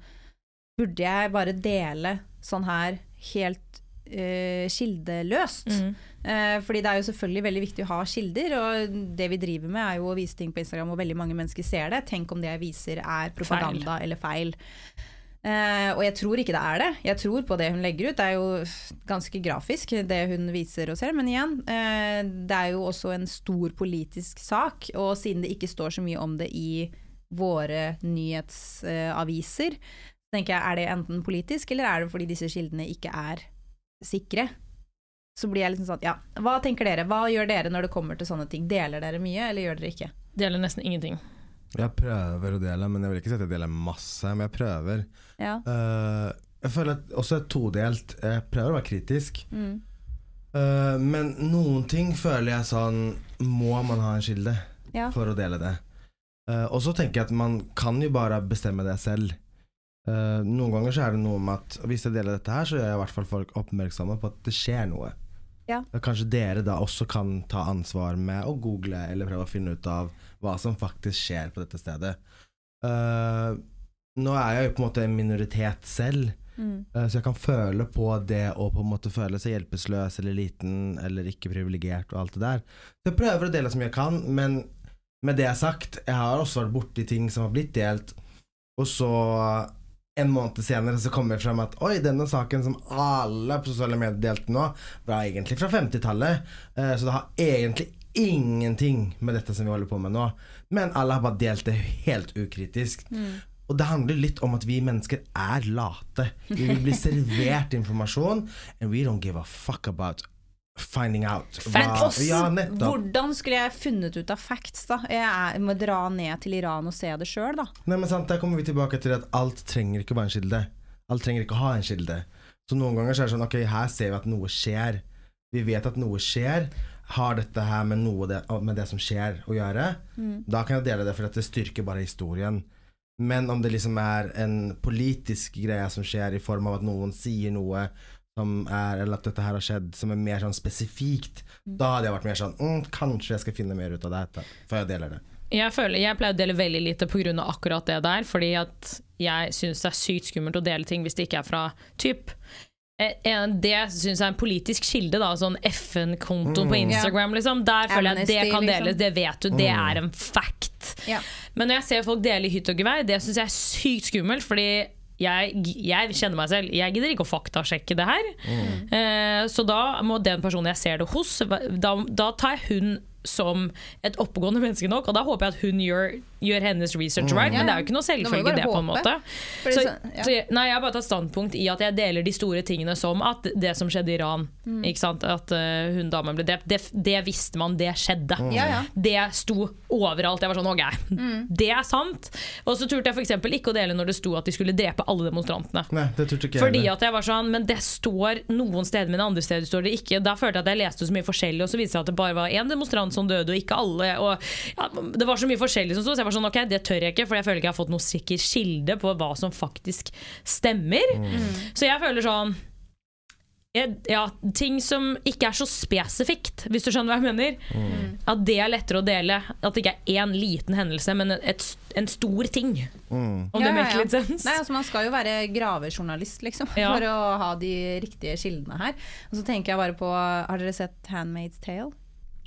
Burde jeg bare dele sånn her helt uh, kildeløst? Mm. Uh, fordi det er jo selvfølgelig veldig viktig å ha kilder, og det vi driver med er jo å vise ting på Instagram, og veldig mange mennesker ser det. Tenk om det jeg viser er propaganda eller feil. Uh, og jeg tror ikke det er det. Jeg tror på det hun legger ut. Det er jo ganske grafisk, det hun viser og ser. Men igjen, uh, det er jo også en stor politisk sak. Og siden det ikke står så mye om det i våre nyhetsaviser, så tenker jeg er det enten politisk, eller er det fordi disse kildene ikke er sikre? Så blir jeg liksom sånn, ja, hva tenker dere? Hva gjør dere når det kommer til sånne ting? Deler dere mye, eller gjør dere ikke? Deler nesten ingenting. Jeg prøver å dele, men jeg vil ikke si at jeg deler masse. Men jeg prøver. Ja. Uh, jeg føler at også er todelt. Jeg prøver å være kritisk. Mm. Uh, men noen ting føler jeg sånn Må man ha en kilde Ja. for å dele det? Uh, og så tenker jeg at man kan jo bare bestemme det selv. Eh, noen ganger så er det noe med at hvis jeg deler dette her, så gjør jeg i hvert fall folk oppmerksomme på at det skjer noe. Ja. Kanskje dere da også kan ta ansvar med å google eller prøve å finne ut av hva som faktisk skjer på dette stedet. Uh, nå er jeg jo på en måte en minoritet selv, Mm. uh, så jeg kan føle på det å på en måte føle seg hjelpeløs eller liten eller ikke privilegert og alt det der. Så jeg prøver å dele så mye jeg kan, men med det jeg sagt, jeg har også vært borti ting som har blitt delt, og så en måned senere så kommer det frem at oi, denne saken som alle på sosiale medier delte nå, var egentlig fra 50-tallet. Eh, så det har egentlig ingenting med dette som vi holder på med nå. Men alle har bare delt det helt ukritisk. Og det handler litt om at vi mennesker er late. Vi vil bli servert informasjon, and we don't give a fuck about finding out. Facts. hva- ja, hvordan skulle jeg funnet ut av facts, da? Jeg er, må dra ned til Iran og se det sjøl, da. Nei, men sant, Der kommer vi tilbake til at alt trenger ikke å være en kilde. Alt trenger ikke å ha en kilde. Så noen ganger så er det sånn Ok, her ser vi at noe skjer. Vi vet at noe skjer. Har dette her med noe det, med det som skjer å gjøre? Da kan jeg dele det, for det styrker bare historien. Men om det liksom er en politisk greie som skjer i form av at noen sier noe som er, eller at dette her har skjedd, som er mer sånn spesifikt, da hadde jeg vært mer sånn mm, Kanskje jeg skal finne mer ut av det før jeg deler det. Jeg, føler, jeg pleier å dele veldig lite pga. akkurat det der, fordi at jeg syns det er sykt skummelt å dele ting hvis det ikke er fra typ eh, det syns jeg er en politisk kilde, da, sånn FN-konto på Instagram. Liksom. Der føler jeg at det kan liksom. deles, det vet du, det er en fact. Ja. Men når jeg ser folk dele i hytt og gevær, det syns jeg er sykt skummelt, fordi jeg, jeg kjenner meg selv. Jeg gidder ikke å faktasjekke det her. Eh, så da må den personen jeg ser det hos, da, da tar jeg hun som et oppegående menneske nok, og da håper jeg at hun gjør, gjør hennes research right, men det er jo ikke noe må selvfølge det, på en måte. Så, så- ja. så nei, jeg har bare tatt standpunkt i at jeg deler de store tingene som at det som skjedde i Iran, Mm. ikke sant? at uh, hun damen ble drept, det, det visste man, det skjedde. Ja, ja. Det sto overalt. Jeg var sånn, ok, Mm. det er sant. Og så turte jeg for eksempel ikke å dele når det sto at de skulle drepe alle demonstrantene. Nei, det turte ikke jeg Fordi at jeg var sånn, men det står noen steder, men andre steder står det ikke. Da følte jeg at jeg leste så mye forskjellig, og så viste det seg at det bare var én demonstrant som døde, og ikke alle. Og ja, det var så mye forskjellig som sto, så jeg var sånn, ok, det tør jeg ikke, for jeg føler ikke jeg har fått noe sikker kilde på hva som faktisk stemmer. Så jeg føler sånn ja, ting som ikke er så spesifikt, hvis du skjønner hva jeg mener. At det er lettere å dele. At det ikke er én liten hendelse, men et, en stor ting. Om det Ja, ja, ja. litt sens. Nei, altså Man skal jo være gravejournalist, liksom, Ja. for å ha de riktige kildene her. Og så tenker jeg bare på Har dere sett Handmaid's Tale?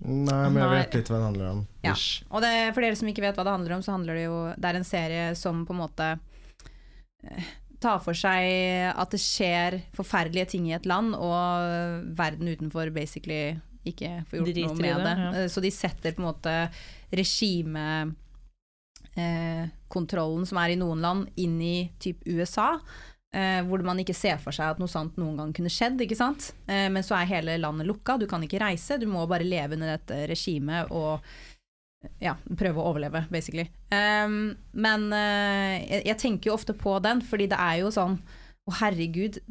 Nei, men jeg vet litt hva det handler om. Ja. Og det, for dere som ikke vet hva det handler om, så handler det jo Det er en serie som på en måte eh, tar for seg at det skjer forferdelige ting i et land, og verden utenfor basically ikke får gjort Driter noe med det. det, ja. Eh, Så de setter på en måte regimekontrollen eh, som er i noen land, inn i typ USA. Eh, hvor man ikke ser for seg at noe sånt noen gang kunne skjedd. ikke sant? Eh, men så er hele landet lukka, du kan ikke reise. Du må bare leve under dette regimet og ja, prøve å overleve, basically. Eh, men jeg, jeg tenker jo ofte på den, fordi det er jo sånn Å, herregud.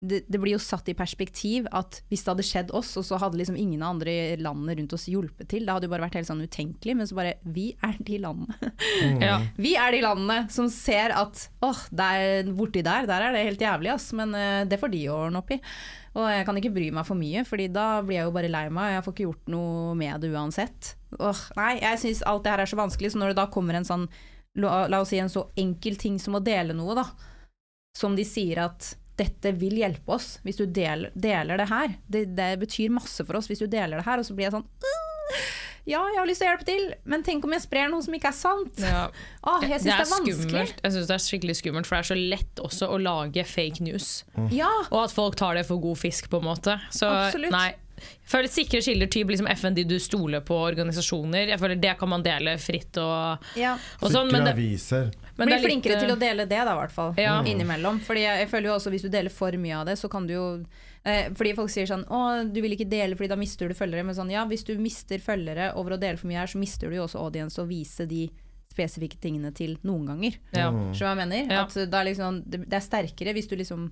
Det, det blir jo satt i perspektiv at hvis det hadde skjedd oss, og så hadde liksom ingen av andre landene rundt oss hjulpet til, det hadde jo bare vært helt sånn utenkelig. Men så bare Vi er de landene. Ja. Vi er de landene som ser at åh, der, borti der, der er det helt jævlig, ass. Men uh, det får de ordne opp i. Og jeg kan ikke bry meg for mye, Fordi da blir jeg jo bare lei meg. Jeg får ikke gjort noe med det uansett. Åh, nei, jeg syns alt det her er så vanskelig, så når det da kommer en sånn La, la oss si en så enkel ting som å dele noe, da. Som de sier at dette vil hjelpe oss hvis du deler, deler det her. Det, det betyr masse for oss hvis du deler det her. Og så blir jeg sånn «Øh, Ja, jeg har lyst til å hjelpe til, men tenk om jeg sprer noe som ikke er sant. Ja. Åh, jeg syns det, er vanskelig. skummelt. Jeg synes det er skikkelig skummelt, for det er så lett også å lage fake news. Ja, Og at folk tar det for god fisk, på en måte. Så Absolutt. nei. Jeg føler Sikre kilder, typ liksom FN, de du stoler på, organisasjoner. Jeg føler Det kan man dele fritt og, ja. og sånn. Sikre Men det, aviser. Men Bli det er litt, flinkere til å dele det, da, i hvert fall. Ja. Innimellom. Fordi jeg, jeg føler jo også Hvis du deler for mye av det, så kan du jo eh, Fordi folk sier sånn Å, du vil ikke dele fordi da mister du følgere. Men sånn, ja, hvis du mister følgere over å dele for mye her, så mister du jo også audience å vise de spesifikke tingene til noen ganger. ja. Skjønner du hva jeg mener? Ja. At da liksom, det, det er sterkere hvis du liksom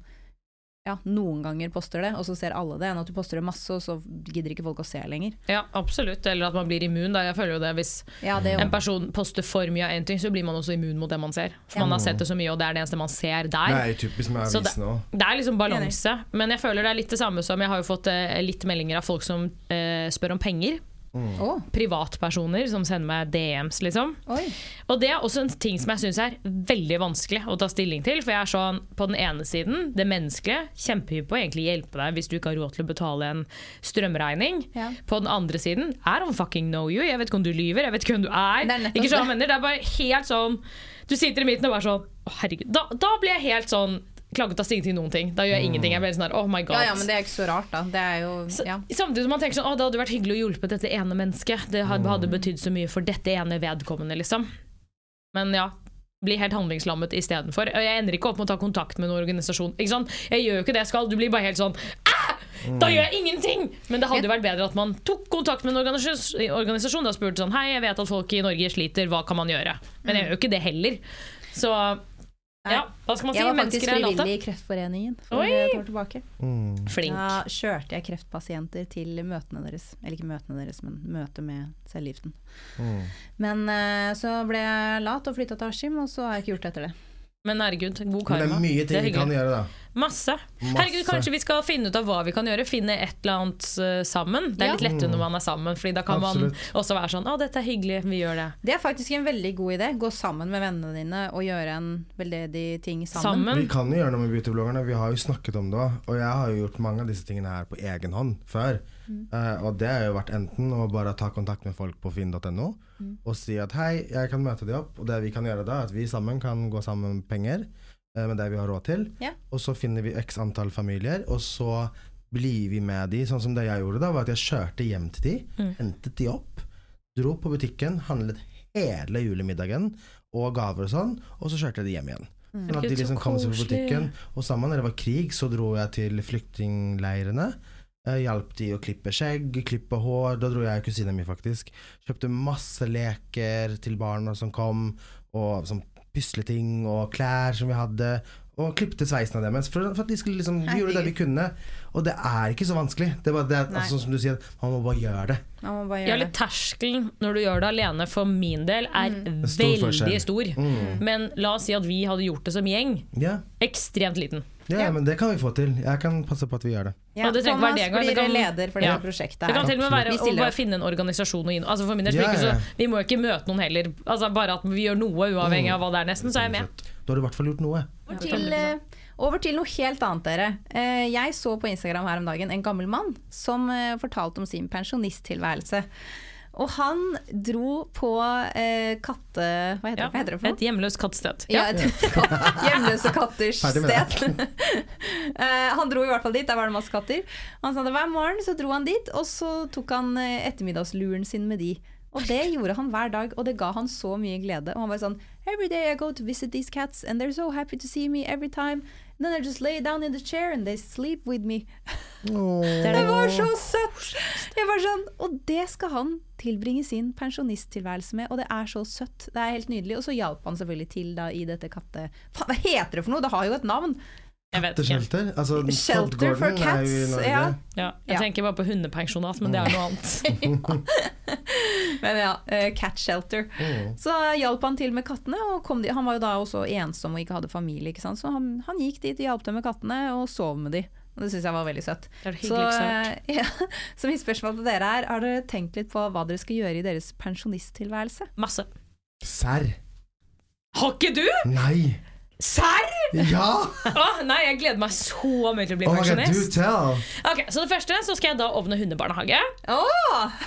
ja, noen ganger poster det, og så ser alle det, enn at du poster det masse, og så gidder ikke folk å se lenger. ja, absolutt. Eller at man blir immun. Da. Jeg føler jo det Hvis Ja, det en person poster for mye av en ting, så blir man også immun mot det man ser. For man har sett det så mye, og det er det eneste man ser der. Det er typisk med Så det- Det er liksom balanse, men jeg føler det er litt det samme som Jeg har jo fått eh, litt meldinger av folk som eh, spør om penger. Å, Privatpersoner som sender meg DMs, liksom. oi. Og det er også en ting som jeg syns er veldig vanskelig å ta stilling til. For jeg er sånn, på den ene siden, det menneskelige, kjempehypp på å egentlig hjelpe deg hvis du ikke har råd til å betale en strømregning. Ja. På den andre siden, I don't fucking know you. Jeg vet ikke om du lyver, jeg vet ikke hvem du er. Det er ikke sånn, det. det er bare helt sånn Du sitter i midten og bare sånn Å, herregud. Da, da blir jeg helt sånn Klager å ta stilling noen ting. Da gjør jeg ingenting. Jeg blir sånn her, oh my god. Ja, ja, men det er ikke så rart, da. Det er jo Så- ja. Samtidig som man tenker sånn, å, det hadde vært hyggelig å hjelpe dette ene mennesket. Det hadde, hadde betydd så mye for dette ene vedkommende, liksom. Men ja, Bli helt handlingslammet istedenfor. Jeg ender ikke opp med å ta kontakt med en organisasjon. Ikke sant? Jeg gjør jo ikke det jeg skal. Du blir bare helt sånn «Æ! Da gjør jeg ingenting! Men det hadde jo vært bedre at man tok kontakt med en organisas- organisasjon og spurte sånn Hei, jeg vet at folk i Norge sliter, hva kan man gjøre? Men jeg gjør jo ikke det heller. Så ja, hva skal man si? Jeg var faktisk frivillig i Kreftforeningen for Oi! et år tilbake. Flink. Da kjørte jeg kreftpasienter til møtene deres. Eller ikke møtene deres, men møte med cellegiften. Men eh, så ble jeg lat og flytta til Askim, og så har jeg ikke gjort det etter det. Men herregud, god Men det er mye ting vi kan gjøre, da. Masse. Masse. Herregud, Kanskje vi skal finne ut av hva vi kan gjøre. Finne et eller annet eh, sammen. Det er Ja. litt lettere når man er sammen, Fordi da kan Absolutt. man også være sånn Å, dette er hyggelig, vi gjør det. Det er faktisk en veldig god idé. Gå sammen med vennene dine og gjøre en veldedig ting sammen. Sammen. Vi kan jo gjøre noe med beautybloggerne. Vi har jo snakket om det òg. Og jeg har jo gjort mange av disse tingene her på egen hånd før. Eh, og det har jo vært enten å bare ta kontakt med folk på finn.no og si at hei, jeg kan møte de opp. Og det vi kan gjøre da, er at vi sammen kan gå sammen med penger eh, med det vi har råd til. yeah. Og så finner vi x antall familier, og så blir vi med de. Sånn som det jeg gjorde da, var at jeg kjørte hjem til de, hentet de opp, dro på butikken, handlet hele julemiddagen og gaver og sånn, og så kjørte jeg de hjem igjen. Sånn at de liksom kom seg på butikken. Og sammen når det var krig, så dro jeg til flyktningleirene. Eh, hjalp de å klippe skjegg, klippe hår. Da dro jeg og kusina mi, faktisk. Kjøpte masse leker til barna som kom, og sånn pusleting og klær som vi hadde. Og klippet sveisen av deres. For, for at de skulle liksom Vi gjorde det vi kunne. Og det er ikke så vanskelig. Det er bare det, altså, som du sier, man må bare gjøre det. Bare gjøre det. terskelen når du gjør det alene, for min del, er mm. veldig stor. stor. Men la oss si at vi hadde gjort det som gjeng. Ja. Ekstremt liten. Ja, Ja. men det kan vi få til. Jeg kan passe på at vi gjør det. Ja, det Thomas det Thomas. Det blir kan- leder for Ja. dette prosjektet. Det kan til og med være å bare finne en organisasjon inn. Altså del, Ja, så, Vi må jo ikke møte noen heller. Altså Bare at vi gjør noe, uavhengig av hva det er, nesten, så er jeg med. Da har du i hvert fall gjort noe. Over til, eh, over til noe helt annet, dere. Eh, jeg så på Instagram her om dagen en gammel mann som eh, fortalte om sin pensjonisttilværelse. Og han dro på eh, katte... Hva heter, Ja, det? hva heter det for et hjemløst kattested. Ja, et hjemløse katters sted. Eh, han dro i hvert fall dit, der var det masse katter. Han sa det hver morgen så dro han dit, og så tok han ettermiddagsluren sin med de. Og det gjorde han hver dag, og det ga han så mye glede. Og han var sånn Every day I go to visit these cats, and they're so happy to see me every time. Then I just lay down in the chair and they sleep with me. Det var så søtt! Jeg var sånn, og det skal han tilbringe sin pensjonisttilværelse med, og det er så søtt. Det er helt nydelig. Og så hjalp han selvfølgelig til da i dette katte... Faen, hva heter det for noe? Det har jo et navn! Jeg vet ikke. Shelter? Altså, Shelter for cats, ja. Ja, jeg Ja. tenker bare på hundepensjonat, men det er noe annet. Men ja, uh, cat shelter. Mm. Så hjalp han til med kattene, og kom de, han var jo da også ensom og ikke hadde familie, ikke sant? så han, han gikk dit, hjalp dem med kattene og sov med de. Og det syns jeg var veldig søtt. Det det Så, eh, ja, så mitt spørsmål til dere er, har dere tenkt litt på hva dere skal gjøre i deres pensjonisttilværelse? Masse. Serr? Har ikke du? Nei! Serr? Ja! oh, nei, jeg gleder meg så mye til å bli Oh pensjonist. Okay, så det første så skal jeg da åpne hundebarnehage Oh,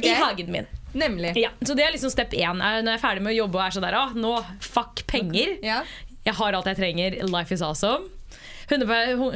i hagen min. Nemlig. Ja, så det er liksom step én. Når jeg er ferdig med å jobbe og er sånn der, oh, nå, fuck penger. Ja. Jeg har alt jeg trenger. Life is awesome. Hunde,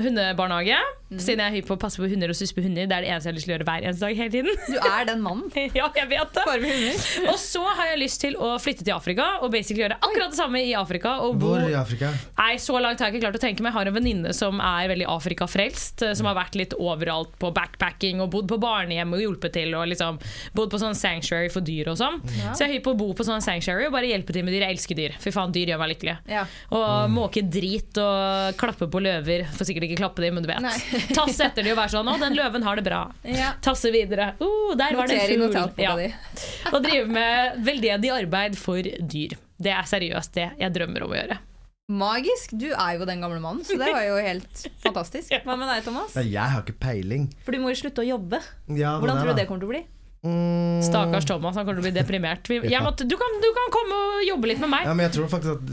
hundebarnehage. Siden jeg er hypp på å passe på hunder og suspe hunder. Det er det eneste jeg har lyst til å gjøre hver eneste dag hele tiden. Du er den mannen. ja, jeg vet det. Bare med hunder. Og så har jeg lyst til å flytte til Afrika og basically gjøre akkurat det samme i Afrika. Og bo Hvor i Afrika? Nei, så langt har jeg ikke klart å tenke meg. Jeg har en venninne som er veldig Afrika-frelst. eh, Som har vært litt overalt på backpacking og bodd på barnehjem og hjulpet til. Og liksom bodd på sånn sanctuary for dyr og sånn. Så jeg er hypp på å bo på sånn sanctuary og bare hjelpe til med dyr. Jeg elsker dyr. Fy faen, dyr gjør meg lykkelig. Ja. Og måke drit og klappe på løver. Får sikkert ikke klappe dem, men du vet. Nei. Tasse etter de og være sånn 'Å, den løven har det bra'. Ja. Tasse videre. Uh, der var det en fugl. Ja. Og drive med veldedig arbeid for dyr. Det er seriøst det jeg drømmer om å gjøre. Magisk. Du er jo den gamle mannen, så det var jo helt fantastisk. Hva med deg, Thomas? Jeg har ikke peiling. For du må jo slutte å jobbe. Ja, Hvordan tror du det kommer til å bli? Mm, Stakkars Thomas, han kommer til å bli deprimert. Vi- måtte, du, kan, du kan komme og jobbe litt med meg. Ja, men jeg tror faktisk at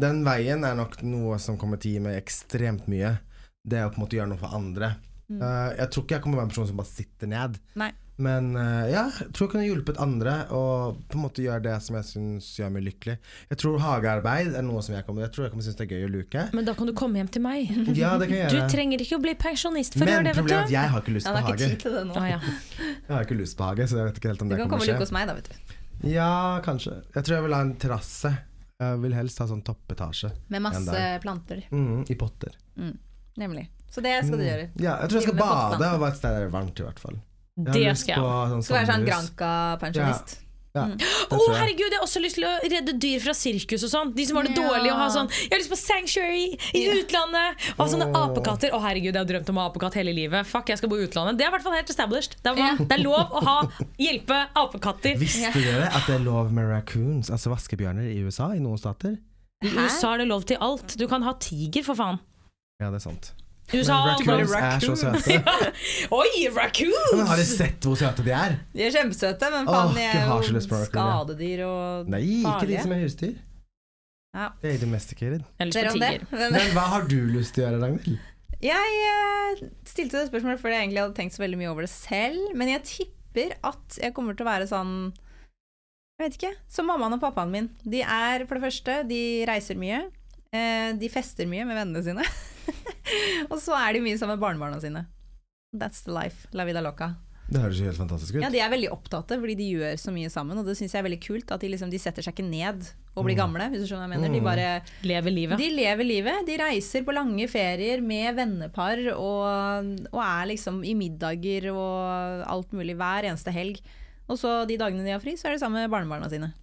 den- veien er nok noe som kommer til å gi meg ekstremt mye. Det er å på en måte gjøre noe for andre. Eh, jeg tror ikke jeg kommer til å være en person som bare sitter ned. Nei. Men eh, ja, jeg tror jeg kunne hjulpet andre og på en måte gjøre det som jeg syns gjør meg lykkelig. Jeg tror hagearbeid er noe som jeg kommer Jeg tror jeg kommer synes det er gøy å luke. Men da kan du komme hjem til meg. Ja, det kan jeg Du trenger ikke å bli pensjonist for å gjøre det, Men problemet er at jeg har ikke lyst ja, på har ikke hage. tid til det nå. Ah, ja. Jeg har ikke lyst på hage, så jeg vet ikke helt om Du det til å skje. Du kan komme og luke hos meg, da, vet du. Ja, kanskje. Jeg tror jeg vil ha en terrasse. Jeg vil helst ha sånn toppetasje. Med masse planter. Mm, I potter. Nemlig. Så det skal du gjøre. Ja, jeg tror jeg skal bade og være et sted der det er varmt, i hvert fall. Det skal jeg. Sånn Skal være sånn sommerhus. Granca-pensjonist. Ja, Ja, oh, herregud, jeg har også lyst til å redde dyr fra sirkus og sånn. De som har det Ja. dårlig og har sånn Jeg har lyst på sanctuary i utlandet! Og ha sånne apekatter. Å, herregud, jeg har drømt om å ha apekatt hele livet. Fuck, jeg skal bo i utlandet. Det er i hvert fall helt established. Det er, Ja. det er lov å ha hjelpe apekatter. Visste dere at det er lov med raccoons, altså vaskebjørner, i USA? I noen stater? I USA er det lov til alt. Du kan ha tiger, for faen. Ja, det er sant. USA raccoons er så søte. Oi, Men har du dere sett hvor søte de er? De er kjempesøte, men faen, de er jo skadedyr og Nei, ikke de som er husdyr. Ja. Det er domesticated. Men Men hva har du lyst til å gjøre, Ragnhild? jeg eh, stilte det spørsmålet fordi jeg egentlig hadde tenkt så veldig mye over det selv. Men jeg tipper at jeg kommer til å være sånn Jeg vet ikke. Som mammaen og pappaen min. De er for det første, de reiser mye. Eh, de fester mye med vennene sine. og så er de mye sammen med barnebarna sine. That's the life. La vida loca. Det høres jo helt fantastisk ut. Ja, De er veldig opptatt fordi de gjør så mye sammen. Og det syns jeg er veldig kult. At de, liksom, de setter seg ikke ned og blir gamle, hvis du skjønner hva jeg mener. De bare lever livet. de lever livet. De reiser på lange ferier med vennepar og, og er liksom i middager og alt mulig hver eneste helg. Og så de dagene de har fri, så er de sammen med barnebarna sine.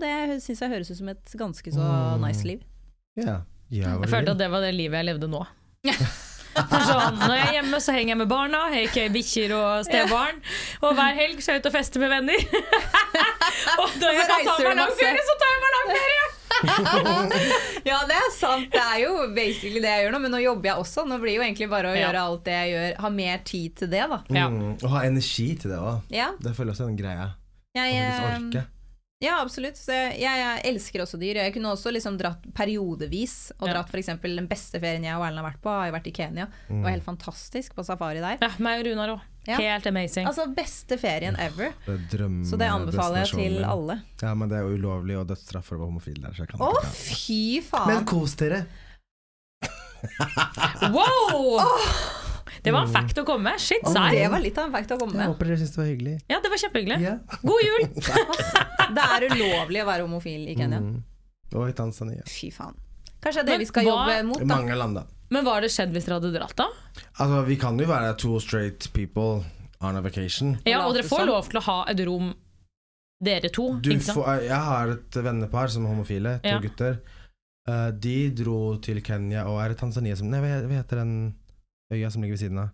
Det syns jeg høres ut som et ganske så Mm. nice liv. Ja, hva Jeg følte at det var det livet jeg levde nå. Sånn, når jeg er hjemme, så henger jeg med barna, aka bikkjer og stebarn. Og hver helg så er jeg ute og fester med venner. og når jeg kan ta meg lang ferie, så tar jeg meg lang ferie! Ja, det er sant. Det er jo basically det jeg gjør nå, men nå jobber jeg også. Nå blir det jo egentlig bare å Ja. gjøre alt det jeg gjør, ha mer tid til det, da. Ja. Mm, og ha energi til det òg. Ja, Det føler jeg også er en greie. jeg, Å faktisk orke. Ja, absolutt. Så jeg, jeg elsker også dyr. Jeg kunne også liksom dratt periodevis. Og Ja. dratt for eksempel Den beste ferien jeg og Erlend har vært på, har jeg vært i Kenya. Det var helt fantastisk på safari der. Ja, meg og Runar òg. Ja. Helt amazing. Altså beste ferien ever. Det Så det anbefaler jeg til alle. Ja, men det er jo ulovlig og dødsstraff for å være homofil der. Så jeg kan Å, fy Men kos dere! Wow! Det var en fact å komme med. Shit, Mm. serr. Det var litt av en fact å komme med. Jeg håper dere syntes det var hyggelig. Ja, det var kjempehyggelig. Yeah. God jul! Det er ulovlig å være homofil i Kenya. Mm. Og i Tanzania. Fy faen. Kanskje det er det vi skal hva- jobbe mot, I da. mange land, da. Men hva hadde skjedd hvis dere hadde dratt, da? Altså, vi kan jo være two straight people on a vacation. Ja, Og dere får lov til å ha et rom, dere to. Du ikke sant? får, jeg har et vennepar som er homofile, to Ja. gutter. Uh, de dro til Kenya og er i Tanzania som Nei, hva heter den øya som ligger ved siden av?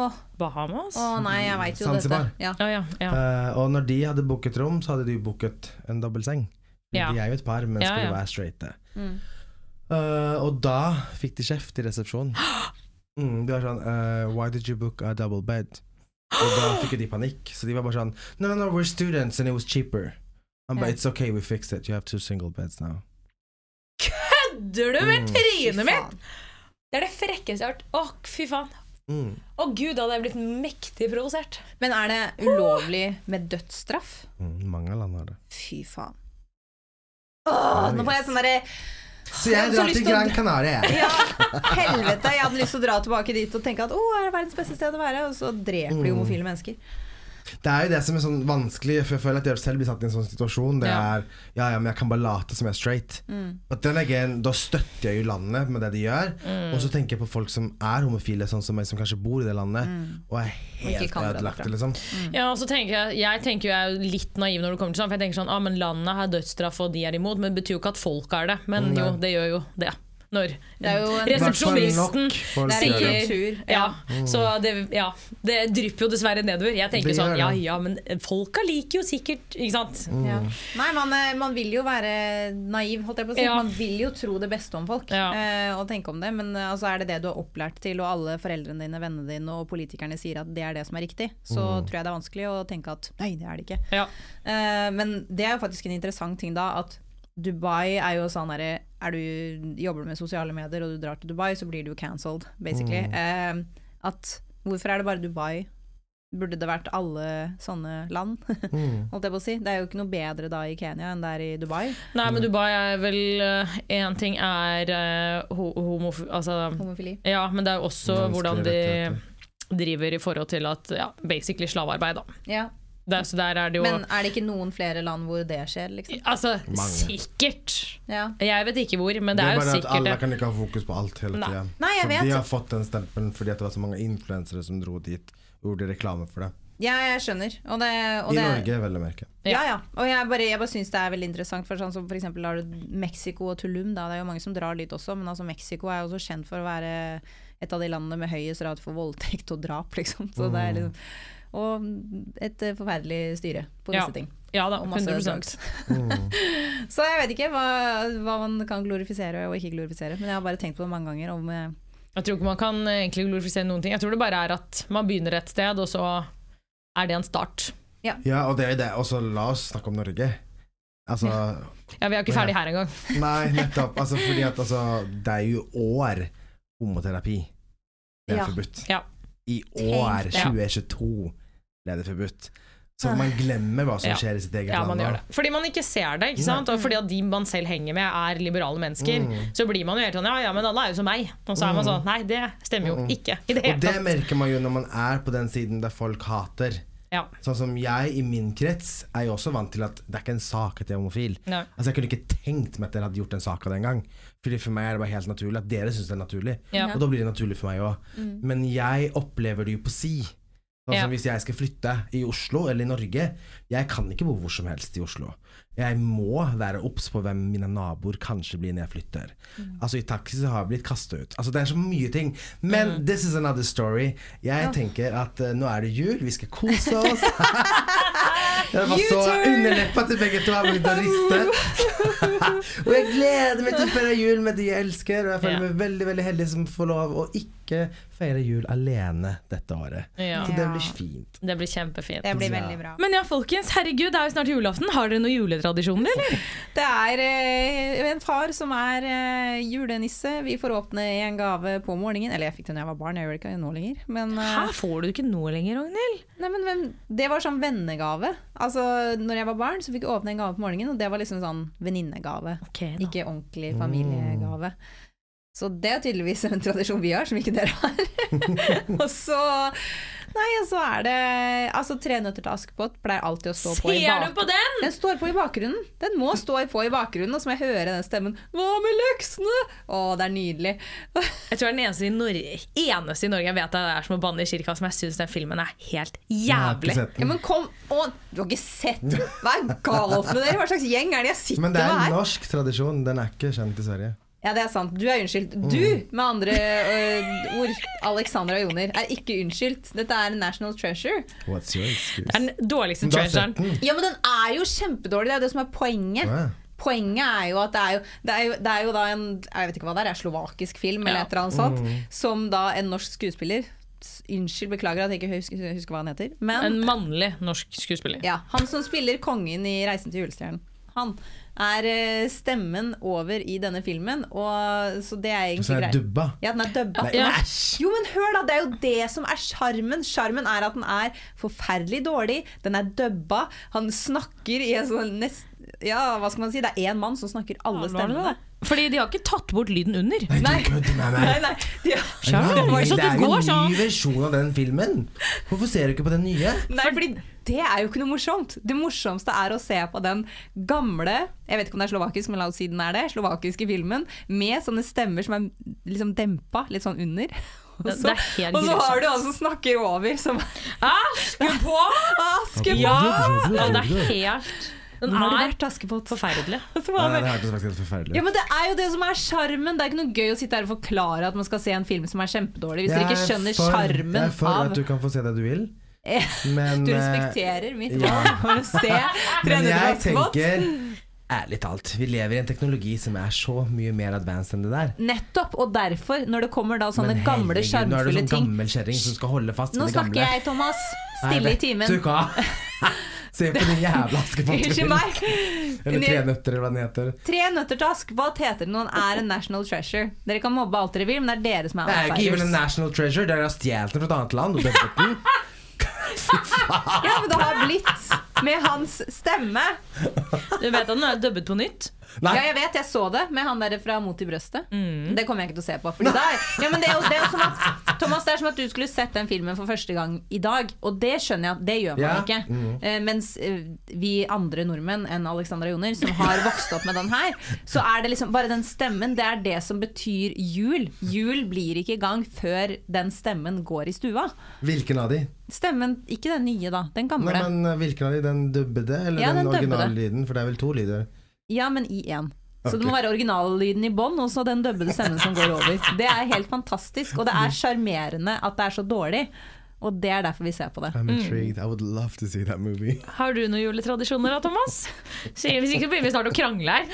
Oh. Bahamas? å nei, jeg veit jo Zanzibar. dette. Ja. Oh, ja, ja. Uh, og når de hadde booket rom, så hadde de booket en dobbeltseng. Ja. De er jo et par, men Ja, skulle ja. være straighte. Mm. Uh, og da fikk de kjeft i resepsjonen. Mm, de var sånn uh, Why did you book a double bed? Og da fikk jo de panikk. Så de var bare sånn No, no, no, we're students and it was cheaper. I'm, Ja. It's okay, we fixed it. You have two single beds now. Kødder du med Mm. Trynet mitt?! Det er det frekkeste jeg har hørt. Å, fy faen. Mm. Å gud, da hadde jeg blitt mektig provosert. Men er det ulovlig med dødsstraff? Mm, mange land har det. Fy faen. Åh, nå får jeg sånn derre Så Jeg jeg drar til til Gran Canaria, jeg. Ja, helvete! Jeg hadde lyst til å dra tilbake dit og tenke at å, er det verdens beste sted å være? Og så dreper de Mm. homofile mennesker. Det er jo det som er sånn vanskelig, for jeg føler at jeg selv blir satt i en sånn situasjon. Det Ja. er ja, ja, men jeg kan bare late som jeg er straight. Then again, da støtter jeg jo landet med det de gjør. Mm. Og så tenker jeg på folk som er homofile, sånn som meg, som kanskje bor i det landet, og er helt ødelagt. liksom. Ja, og så tenker Jeg jeg tenker jo jeg er litt naiv når det kommer til sånn, for jeg tenker sånn, ah, men landet har dødsstraff og de er imot, men det betyr jo ikke at folk er det. Men Nei. jo, det gjør jo det. Når resepsjonisten sier er ja, så det, ja, det drypper jo dessverre nedover. Jeg tenker sånn, ja ja, men folka liker jo sikkert Ikke sant? Ja. Nei, man, eh, man vil jo være naiv, holdt jeg på å si. Man vil jo tro det beste om folk Ja. eh, og tenke om det. Men eh, altså, er det det du er opplært til, og alle foreldrene dine, vennene dine og politikerne sier at det er det som er riktig, så tror jeg det er vanskelig å tenke at nei, det er det ikke. Ja. Eh, men det er jo faktisk en interessant ting da, at Dubai er jo sånn derre er du, Jobber du med sosiale medier og du drar til Dubai, så blir du cancelled, basically. Eh, at hvorfor er det bare Dubai? Burde det vært alle sånne land? Mm. Holdt jeg på å si. Det er jo ikke noe bedre da i Kenya enn det er i Dubai. Nei, men Dubai er vel Én ting er uh, homof... Altså, Homofili. ja, men det er jo også hvordan de driver i forhold til at ja, basically slavearbeid, da. Ja. Det, så der er det jo Men er det ikke noen flere land hvor det skjer, liksom? Altså, Mange. sikkert. Ja. Jeg vet ikke hvor, men Det det er er jo sikkert alle kan ikke ha fokus på alt hele tida. De har fått den stempelen fordi at det var så mange influensere som dro dit og gjorde reklame for det. ja, jeg skjønner. Og det, og I det, Norge, vel å merke. Ja, ja. Og jeg bare, jeg bare syns det er veldig interessant. For sånn som for eksempel har du Mexico og Tulum. Da. Det er jo mange som drar dit også, men altså Mexico er jo også kjent for å være et av de landene med høyest rad for voldtekt og drap, liksom. Så det er liksom og et eh, forferdelig styre på Ja. disse ting. Ja da, Og masse 100 drugs. Så jeg vet ikke hva, hva man kan glorifisere og ikke glorifisere, men jeg har bare tenkt på det mange ganger. Om, eh, Jeg tror ikke man kan eh, egentlig glorifisere noen ting. Jeg tror det bare er at man begynner et sted, og så er det en start. Ja, og det er det. Og så la oss snakke om Norge. Altså Ja, Vi er jo ikke ferdig her engang. Nei, nettopp. Altså, fordi at altså, det er jo år homoterapi. Det er Ja. forbudt. Ja. I år, Ja. 2022, ble det forbudt. Så man glemmer hva som Ja. skjer i sitt eget Ja, land. Fordi man ikke ser det, ikke sant? og fordi at de man selv henger med er liberale mennesker, Mm. så blir man jo helt sånn ja ja, men alle er jo som meg. Og så er man sånn nei, det stemmer jo ikke i det Og det merker man jo når man er på den siden der folk hater. Ja. Sånn som jeg i min krets er jo også vant til at det er ikke en sak at jeg er homofil. Nei. Altså Jeg kunne ikke tenkt meg at dere hadde gjort en sak av det engang. Fordi For meg er det bare helt naturlig at dere syns det er naturlig. Ja. Og da blir det naturlig for meg òg. Men jeg opplever det jo på si. Sånn Ja. som Hvis jeg skal flytte i Oslo eller i Norge Jeg kan ikke bo hvor som helst i Oslo. Jeg må være obs på hvem mine naboer kanskje blir når jeg flytter. Altså I taxi så har jeg blitt kastet ut. Altså Det er så mye ting. Men this is another story. Jeg tenker at uh, nå er det jul, vi skal kose oss. Det var så underleppa til begge to. Jeg begynte å riste. og jeg gleder meg til å feire jul med de jeg elsker. Og jeg føler yeah. meg veldig veldig heldig som får lov å ikke feire jul alene dette året. Ja. Så det blir fint. Det blir kjempefint. det blir veldig bra. Men ja, folkens, herregud, det er jo snart julaften. Har dere noen juletradisjoner, eller? Det er eh, en far som er eh, julenisse. Vi får åpne en gave på morgenen. Eller jeg fikk det da jeg var barn, jeg gjør det ikke nå lenger. Men, eh, Hæ, får du ikke nå lenger, Ragnhild? nei, men, men det var sånn vennegave. Altså, når jeg var barn, så fikk jeg åpne en gave på morgenen, og det var liksom sånn venninnegave. Okay. Ikke ordentlig familiegave. Så det er tydeligvis en tradisjon vi har, som ikke dere har. og så Nei, og så er det Altså, Tre nøtter til Askepott pleier alltid å stå på i bakgrunnen. Ser du på den? Den står på i bakgrunnen. Den må stå på i bakgrunnen, og så må jeg høre den stemmen. Hva med leksene? Å, det er nydelig. Jeg tror det er den eneste i, Norge, eneste i Norge jeg vet det er som å banne i kirka, som jeg syns den filmen er helt Jeg har ikke jævlig. den. Ja, men kom å, Du har ikke sett Hva er galt med dere? Hva slags gjeng er det jeg sitter Men det er en norsk tradisjon, den er ikke kjent i Sverige. Ja, det er sant. Du er unnskyldt. Du, med andre uh, ord, Alexandra Joner, er ikke unnskyldt. Dette er national treasure. What's your excuse? Den dårligste treasuren. Ja, men den er jo kjempedårlig. Det er det som er poenget. Poenget er jo at det er jo, det er jo, det er jo da en Jeg vet ikke hva det er, er slovakisk film eller Ja. et eller annet sånt, som da en norsk skuespiller Unnskyld, beklager at jeg ikke husker, husker hva han heter. Men En mannlig norsk skuespiller. ja, han som spiller kongen i 'Reisen til julestjernen'. Han er eh, stemmen over i denne filmen, og, så det er Så egentlig er greit. det dubba. Ja, den er dubba. Nei, Ja. æsj! Jo, men hør da, det er jo det som er sjarmen. Sjarmen er at den er forferdelig dårlig. Den er dubba. Han snakker i en sånn nest... Ja, hva skal man si? Det er én mann som snakker alle stemmene. Fordi de har ikke tatt bort lyden under. Nei. Du kødder med meg. nei. De, Nei, Så det det er jo en sånn. ny versjon av den filmen. Hvorfor ser du ikke på den nye? nei, fordi det er jo ikke noe morsomt. Det morsomste er å se på den gamle Jeg vet ikke om det er slovakisk, men la oss si den er det. Slovakiske filmen med sånne stemmer som er liksom dempa, litt sånn under. Og Det- så, er helt og så har du han som snakker over, som! Askepott! Ja! ja! Det er helt Den Hvor har du er vært, Askepott? forferdelig. Nei, det det- hørtes faktisk helt forferdelig Ja, men Det er jo det som er sjarmen. Det er ikke noe gøy å sitte her og forklare at man skal se en film som er kjempedårlig, hvis dere ikke er skjønner sjarmen av Jeg er for at du kan få se det du vil, men Du eh, respekterer mitt ja. valg for å se Men 300 jeg Askepott. Ærlig talt, vi lever i en teknologi som er så mye mer advanced enn det der. Nettopp, og derfor, når det kommer da sånne Men gamle, ting nå er du sånn gammel som skal holde fast Nå snakker jeg, Thomas. Nei, Stille i timen. Du hva? Se på den jævla Askepott. Unnskyld. Eller Tre nøtter, eller hva den heter. Tre nøtter til Askepott heter det når den er en national treasure. Dere kan mobbe alt dere vil, men det er dere som er Det er ikke even en national treasure, dere har stjålet den fra et annet land og faen den. Ja, men det har blitt med hans stemme. Du vet at den er dubbet på nytt? Nei, Ja, jeg vet, jeg så det med han der fra Mot i brøstet. Det kommer jeg ikke til å se på. Fordi det, er, ja, men det, er jo, det er jo som at Thomas, det er som at du skulle sett den filmen for første gang i dag. Og det skjønner jeg at det gjør man Ja, ikke. Mm. Uh, mens uh, vi andre nordmenn enn Alexandra Joner, som har vokst opp med den her, så er det liksom bare den stemmen, det er det som betyr jul. Jul blir ikke i gang før den stemmen går i stua. Hvilken av de? Stemmen, ikke den nye, da. Den gamle. Nei, men uh, Hvilken av de? Den dubbede eller Ja, den, den originallyden? For det er vel to lyder. Ja, men i én. Så okay. det må være originallyden i bånn, og så den dubbede stemmen som går over. Det er helt fantastisk, og det er sjarmerende at det er så dårlig. Og det er derfor vi ser på det. I'm intrigued. I would love to see that movie. Har du noen juletradisjoner da, Thomas? Hvis ikke så begynner vi snart å krangle her.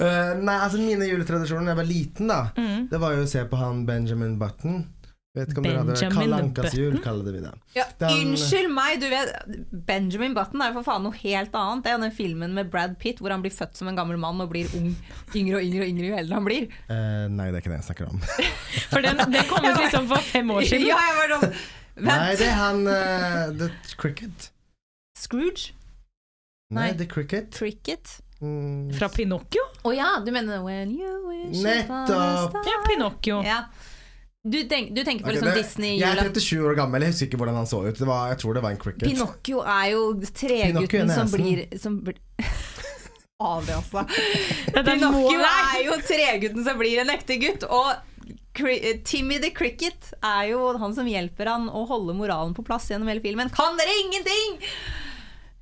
uh, nei, altså Mine juletradisjoner da jeg var liten, da Mm. Det var jo å se på han Benjamin Button. Vet ikke om dere hadde. Benjamin Button? jul, kaller vi det. Ja, Den- unnskyld meg, du vet Benjamin Button er jo for faen noe helt annet. Det er jo den filmen med Brad Pitt hvor han blir født som en gammel mann og blir ung, yngre og yngre og yngre jo eldre han blir. Uh, nei, det er ikke det jeg snakker om. For den, den kom ut liksom for fem år siden. Ja, jeg var sånn nei, det er han uh, The Cricket. Scrooge? Nei, Nei. The Cricket. Cricket? Mm, Fra Pinocchio? Å ja, du mener When you wish Nettopp. Ja, Pinocchio. Ja. Du, tenk, du tenker på okay, liksom det- Disney jeg er jula 37 år gammel, jeg husker ikke hvordan han så ut. Det var, jeg tror det var en cricket. Pinocchio er jo tregutten som blir som blir Aldri, altså. Pinocchio er jo tregutten som blir en ekte gutt. Og Timmy the Cricket er jo han som hjelper han å holde moralen på plass gjennom hele filmen. Kan dere ingenting?!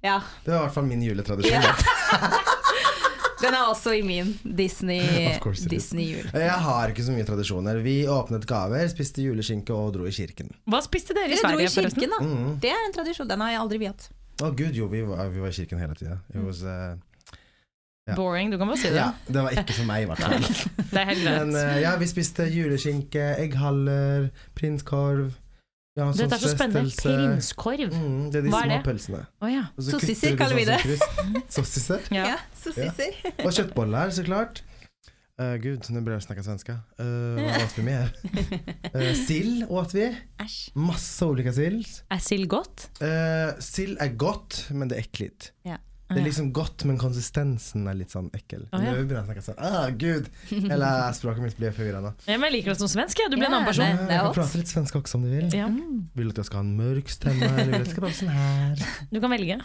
Ja. Det var i hvert fall min juletradisjon. Ja. Den er også i min Disney. Disney-jul. Jeg har ikke så mye tradisjoner. Vi åpnet gaver, spiste juleskinke og dro i kirken. Hva spiste dere i Dere dro i Sverige, forresten? kirken, da. Mm. Det er en tradisjon. Den har jeg aldri vi hatt. Å gud, jo, vi var, vi var i kirken hele tida. Uh, eh, Ja. Boring, du kan bare si det. ja, det var ikke for meg, i hvert fall. Det er helt Men eh, ja, vi spiste juleskinke, egghaller, prinskorv. Ja, sånn Dette er så spennende. Prinskorv. Mm, det er de Hva er små det? pølsene. Oh, ja. Sossiser kaller vi det. som. Sossiser. ja. Ja, sossiser. Og kjøttboller, så klart. Uh, gud, nå blir jeg snakke svenska. Uh, hva åt vi mer? Uh, sild åt vi. Æsj. Masse ulike sild. Er sild godt? Uh, sild er godt, men det er ekkelt. Ja. Det er liksom godt, men konsistensen er litt sånn ekkel. Å, ja. Nå begynner jeg å snakke sånn ah, gud! Eller språket mitt blir forvirra nå. Ja, men jeg liker det som svensk. Du blir en annen person. det- Jeg kan prate litt svensk også om du vil. Ja, Vil du at jeg skal ha en mørk stemme, eller vil du at jeg skal prate sånn her? du kan velge.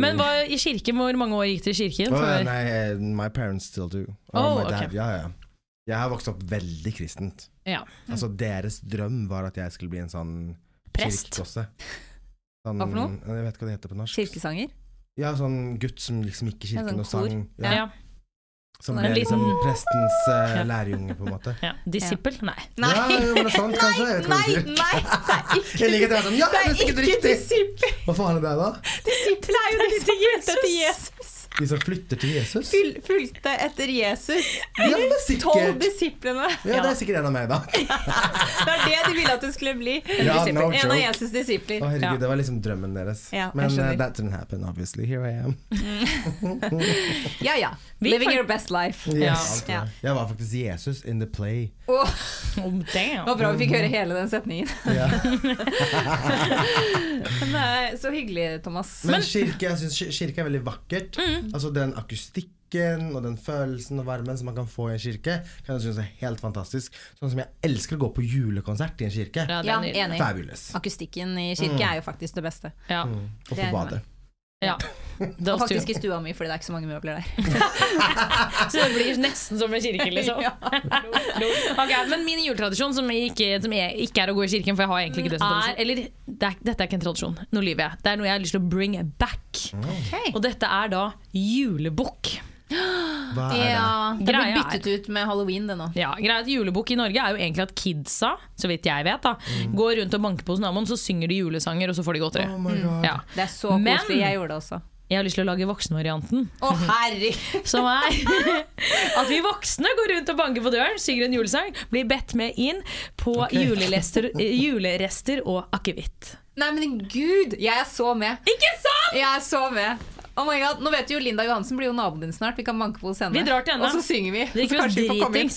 Men hva, i kirken, hvor mange år gikk du i kirken? Før- nei, eh, my parents still do. Oh, my dad, ok. ja, ja. Jeg har vokst opp veldig kristent. Ja. Altså Deres drøm var at jeg skulle bli en sånn Prest? kirkegosse. Sånn, Hva for noe? Jeg vet ikke hva det heter på norsk. Kirkesanger? Ja, sånn gutt som liksom gikk i Ja, kirken sånn og sang. kor. Ja. Ja. Som ble liksom prestens uh, Ja. lærjunge, på en måte. ja. Disippel? Nei. Ja, jo, det er sant, kanskje. Jeg vet hva Nei, det nei, det er ikke Jeg liker at jeg er sånn Ja, Det det er er sikkert riktig! disippel! Hva faen er det da? Disippel er jo det som heter Jesus. De som flytter til Jesus? Fyl- Fulgte etter Jesus. Ja, det er Tolv disiplene. Ja, det er sikkert en av meg, da. Det er det de ville at du skulle bli. Ja, Disippel. no en av. Jesus' disipler. Å, herregud, Ja. det var liksom drømmen deres. Ja, Men uh, that didn't happen, obviously. Here I am. Ja ja. Living your best life. Yes. Ja. Jeg var faktisk Jesus in the play. Oh, damn. det var bra vi fikk høre hele den setningen. Ja. Men, så hyggelig, Thomas. Men kirke, jeg synes kirke er veldig vakkert. Mm. Altså Den akustikken og den følelsen og varmen som man kan få i en kirke, kan jeg synes er helt fantastisk. Sånn som jeg elsker å gå på julekonsert i en kirke. Ja, det Ja, er nydelig. enig. Fabulous. Akustikken i kirke er jo faktisk det beste. Ja. Og Det på badet. Ja. Og faktisk i stua mi, fordi det er ikke så mange møbler der. Så det blir nesten som en kirke, liksom. okay, men min juletradisjon, som, ikke, som ikke er å gå i kirken, for jeg har egentlig ikke det som tradisjon Eller, det er, dette er ikke en tradisjon, nå lyver jeg. Det er noe jeg har lyst til å bring back. Og dette er da julebukk. Hva er det? Ja, det Greia blir byttet ut med halloween, det nå. Ja, greia til Julebukk i Norge er jo egentlig at kidsa, så vidt jeg vet, da, går rundt og banker på hos naboen, så synger de julesanger, og så får de godteri. Oh my god. Ja. Det er så Men- koselig. Jeg gjorde det også. Jeg har lyst til å lage voksenvarianten. Å, herregud! Som er at vi voksne går rundt og banker på døren, synger en julesang, blir bedt med inn på julelester, julerester og akevitt. Nei, men gud! Jeg er så med. Ikke sant?! Jeg er så med. Oh my god, Nå vet du jo Linda Johansen blir jo naboen din snart. Vi kan banke på hos henne. Vi drar til henne. Og så synger vi. Det Så kanskje vi får komme inn.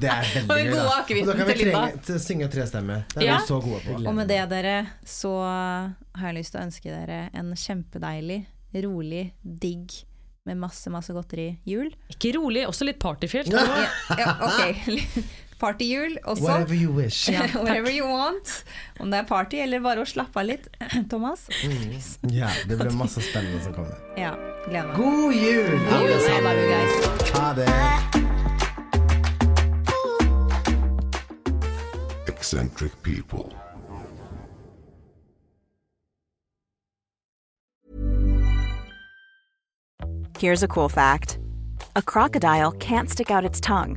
Det er veldig gøy, da. Og da kan vi trenge, synge tre stemmer. Det er Ja. vi så gode på. Og med det, dere, så har jeg lyst til å ønske dere en kjempedeilig, rolig, digg med masse, masse godteri jul. Ikke rolig, også litt partyfylt. Ja, ja, ok. Partyjul også. Whatever you wish. Ja, whatever you want. Om det er party eller bare å slappe av litt. Thomas? Ja, det blir masse spennende som kommer. Ja, gleder meg. God jul, alle jul, I love you sammen! guys. Ha det! eccentric people. Here's a cool fact a crocodile can't stick out its tongue.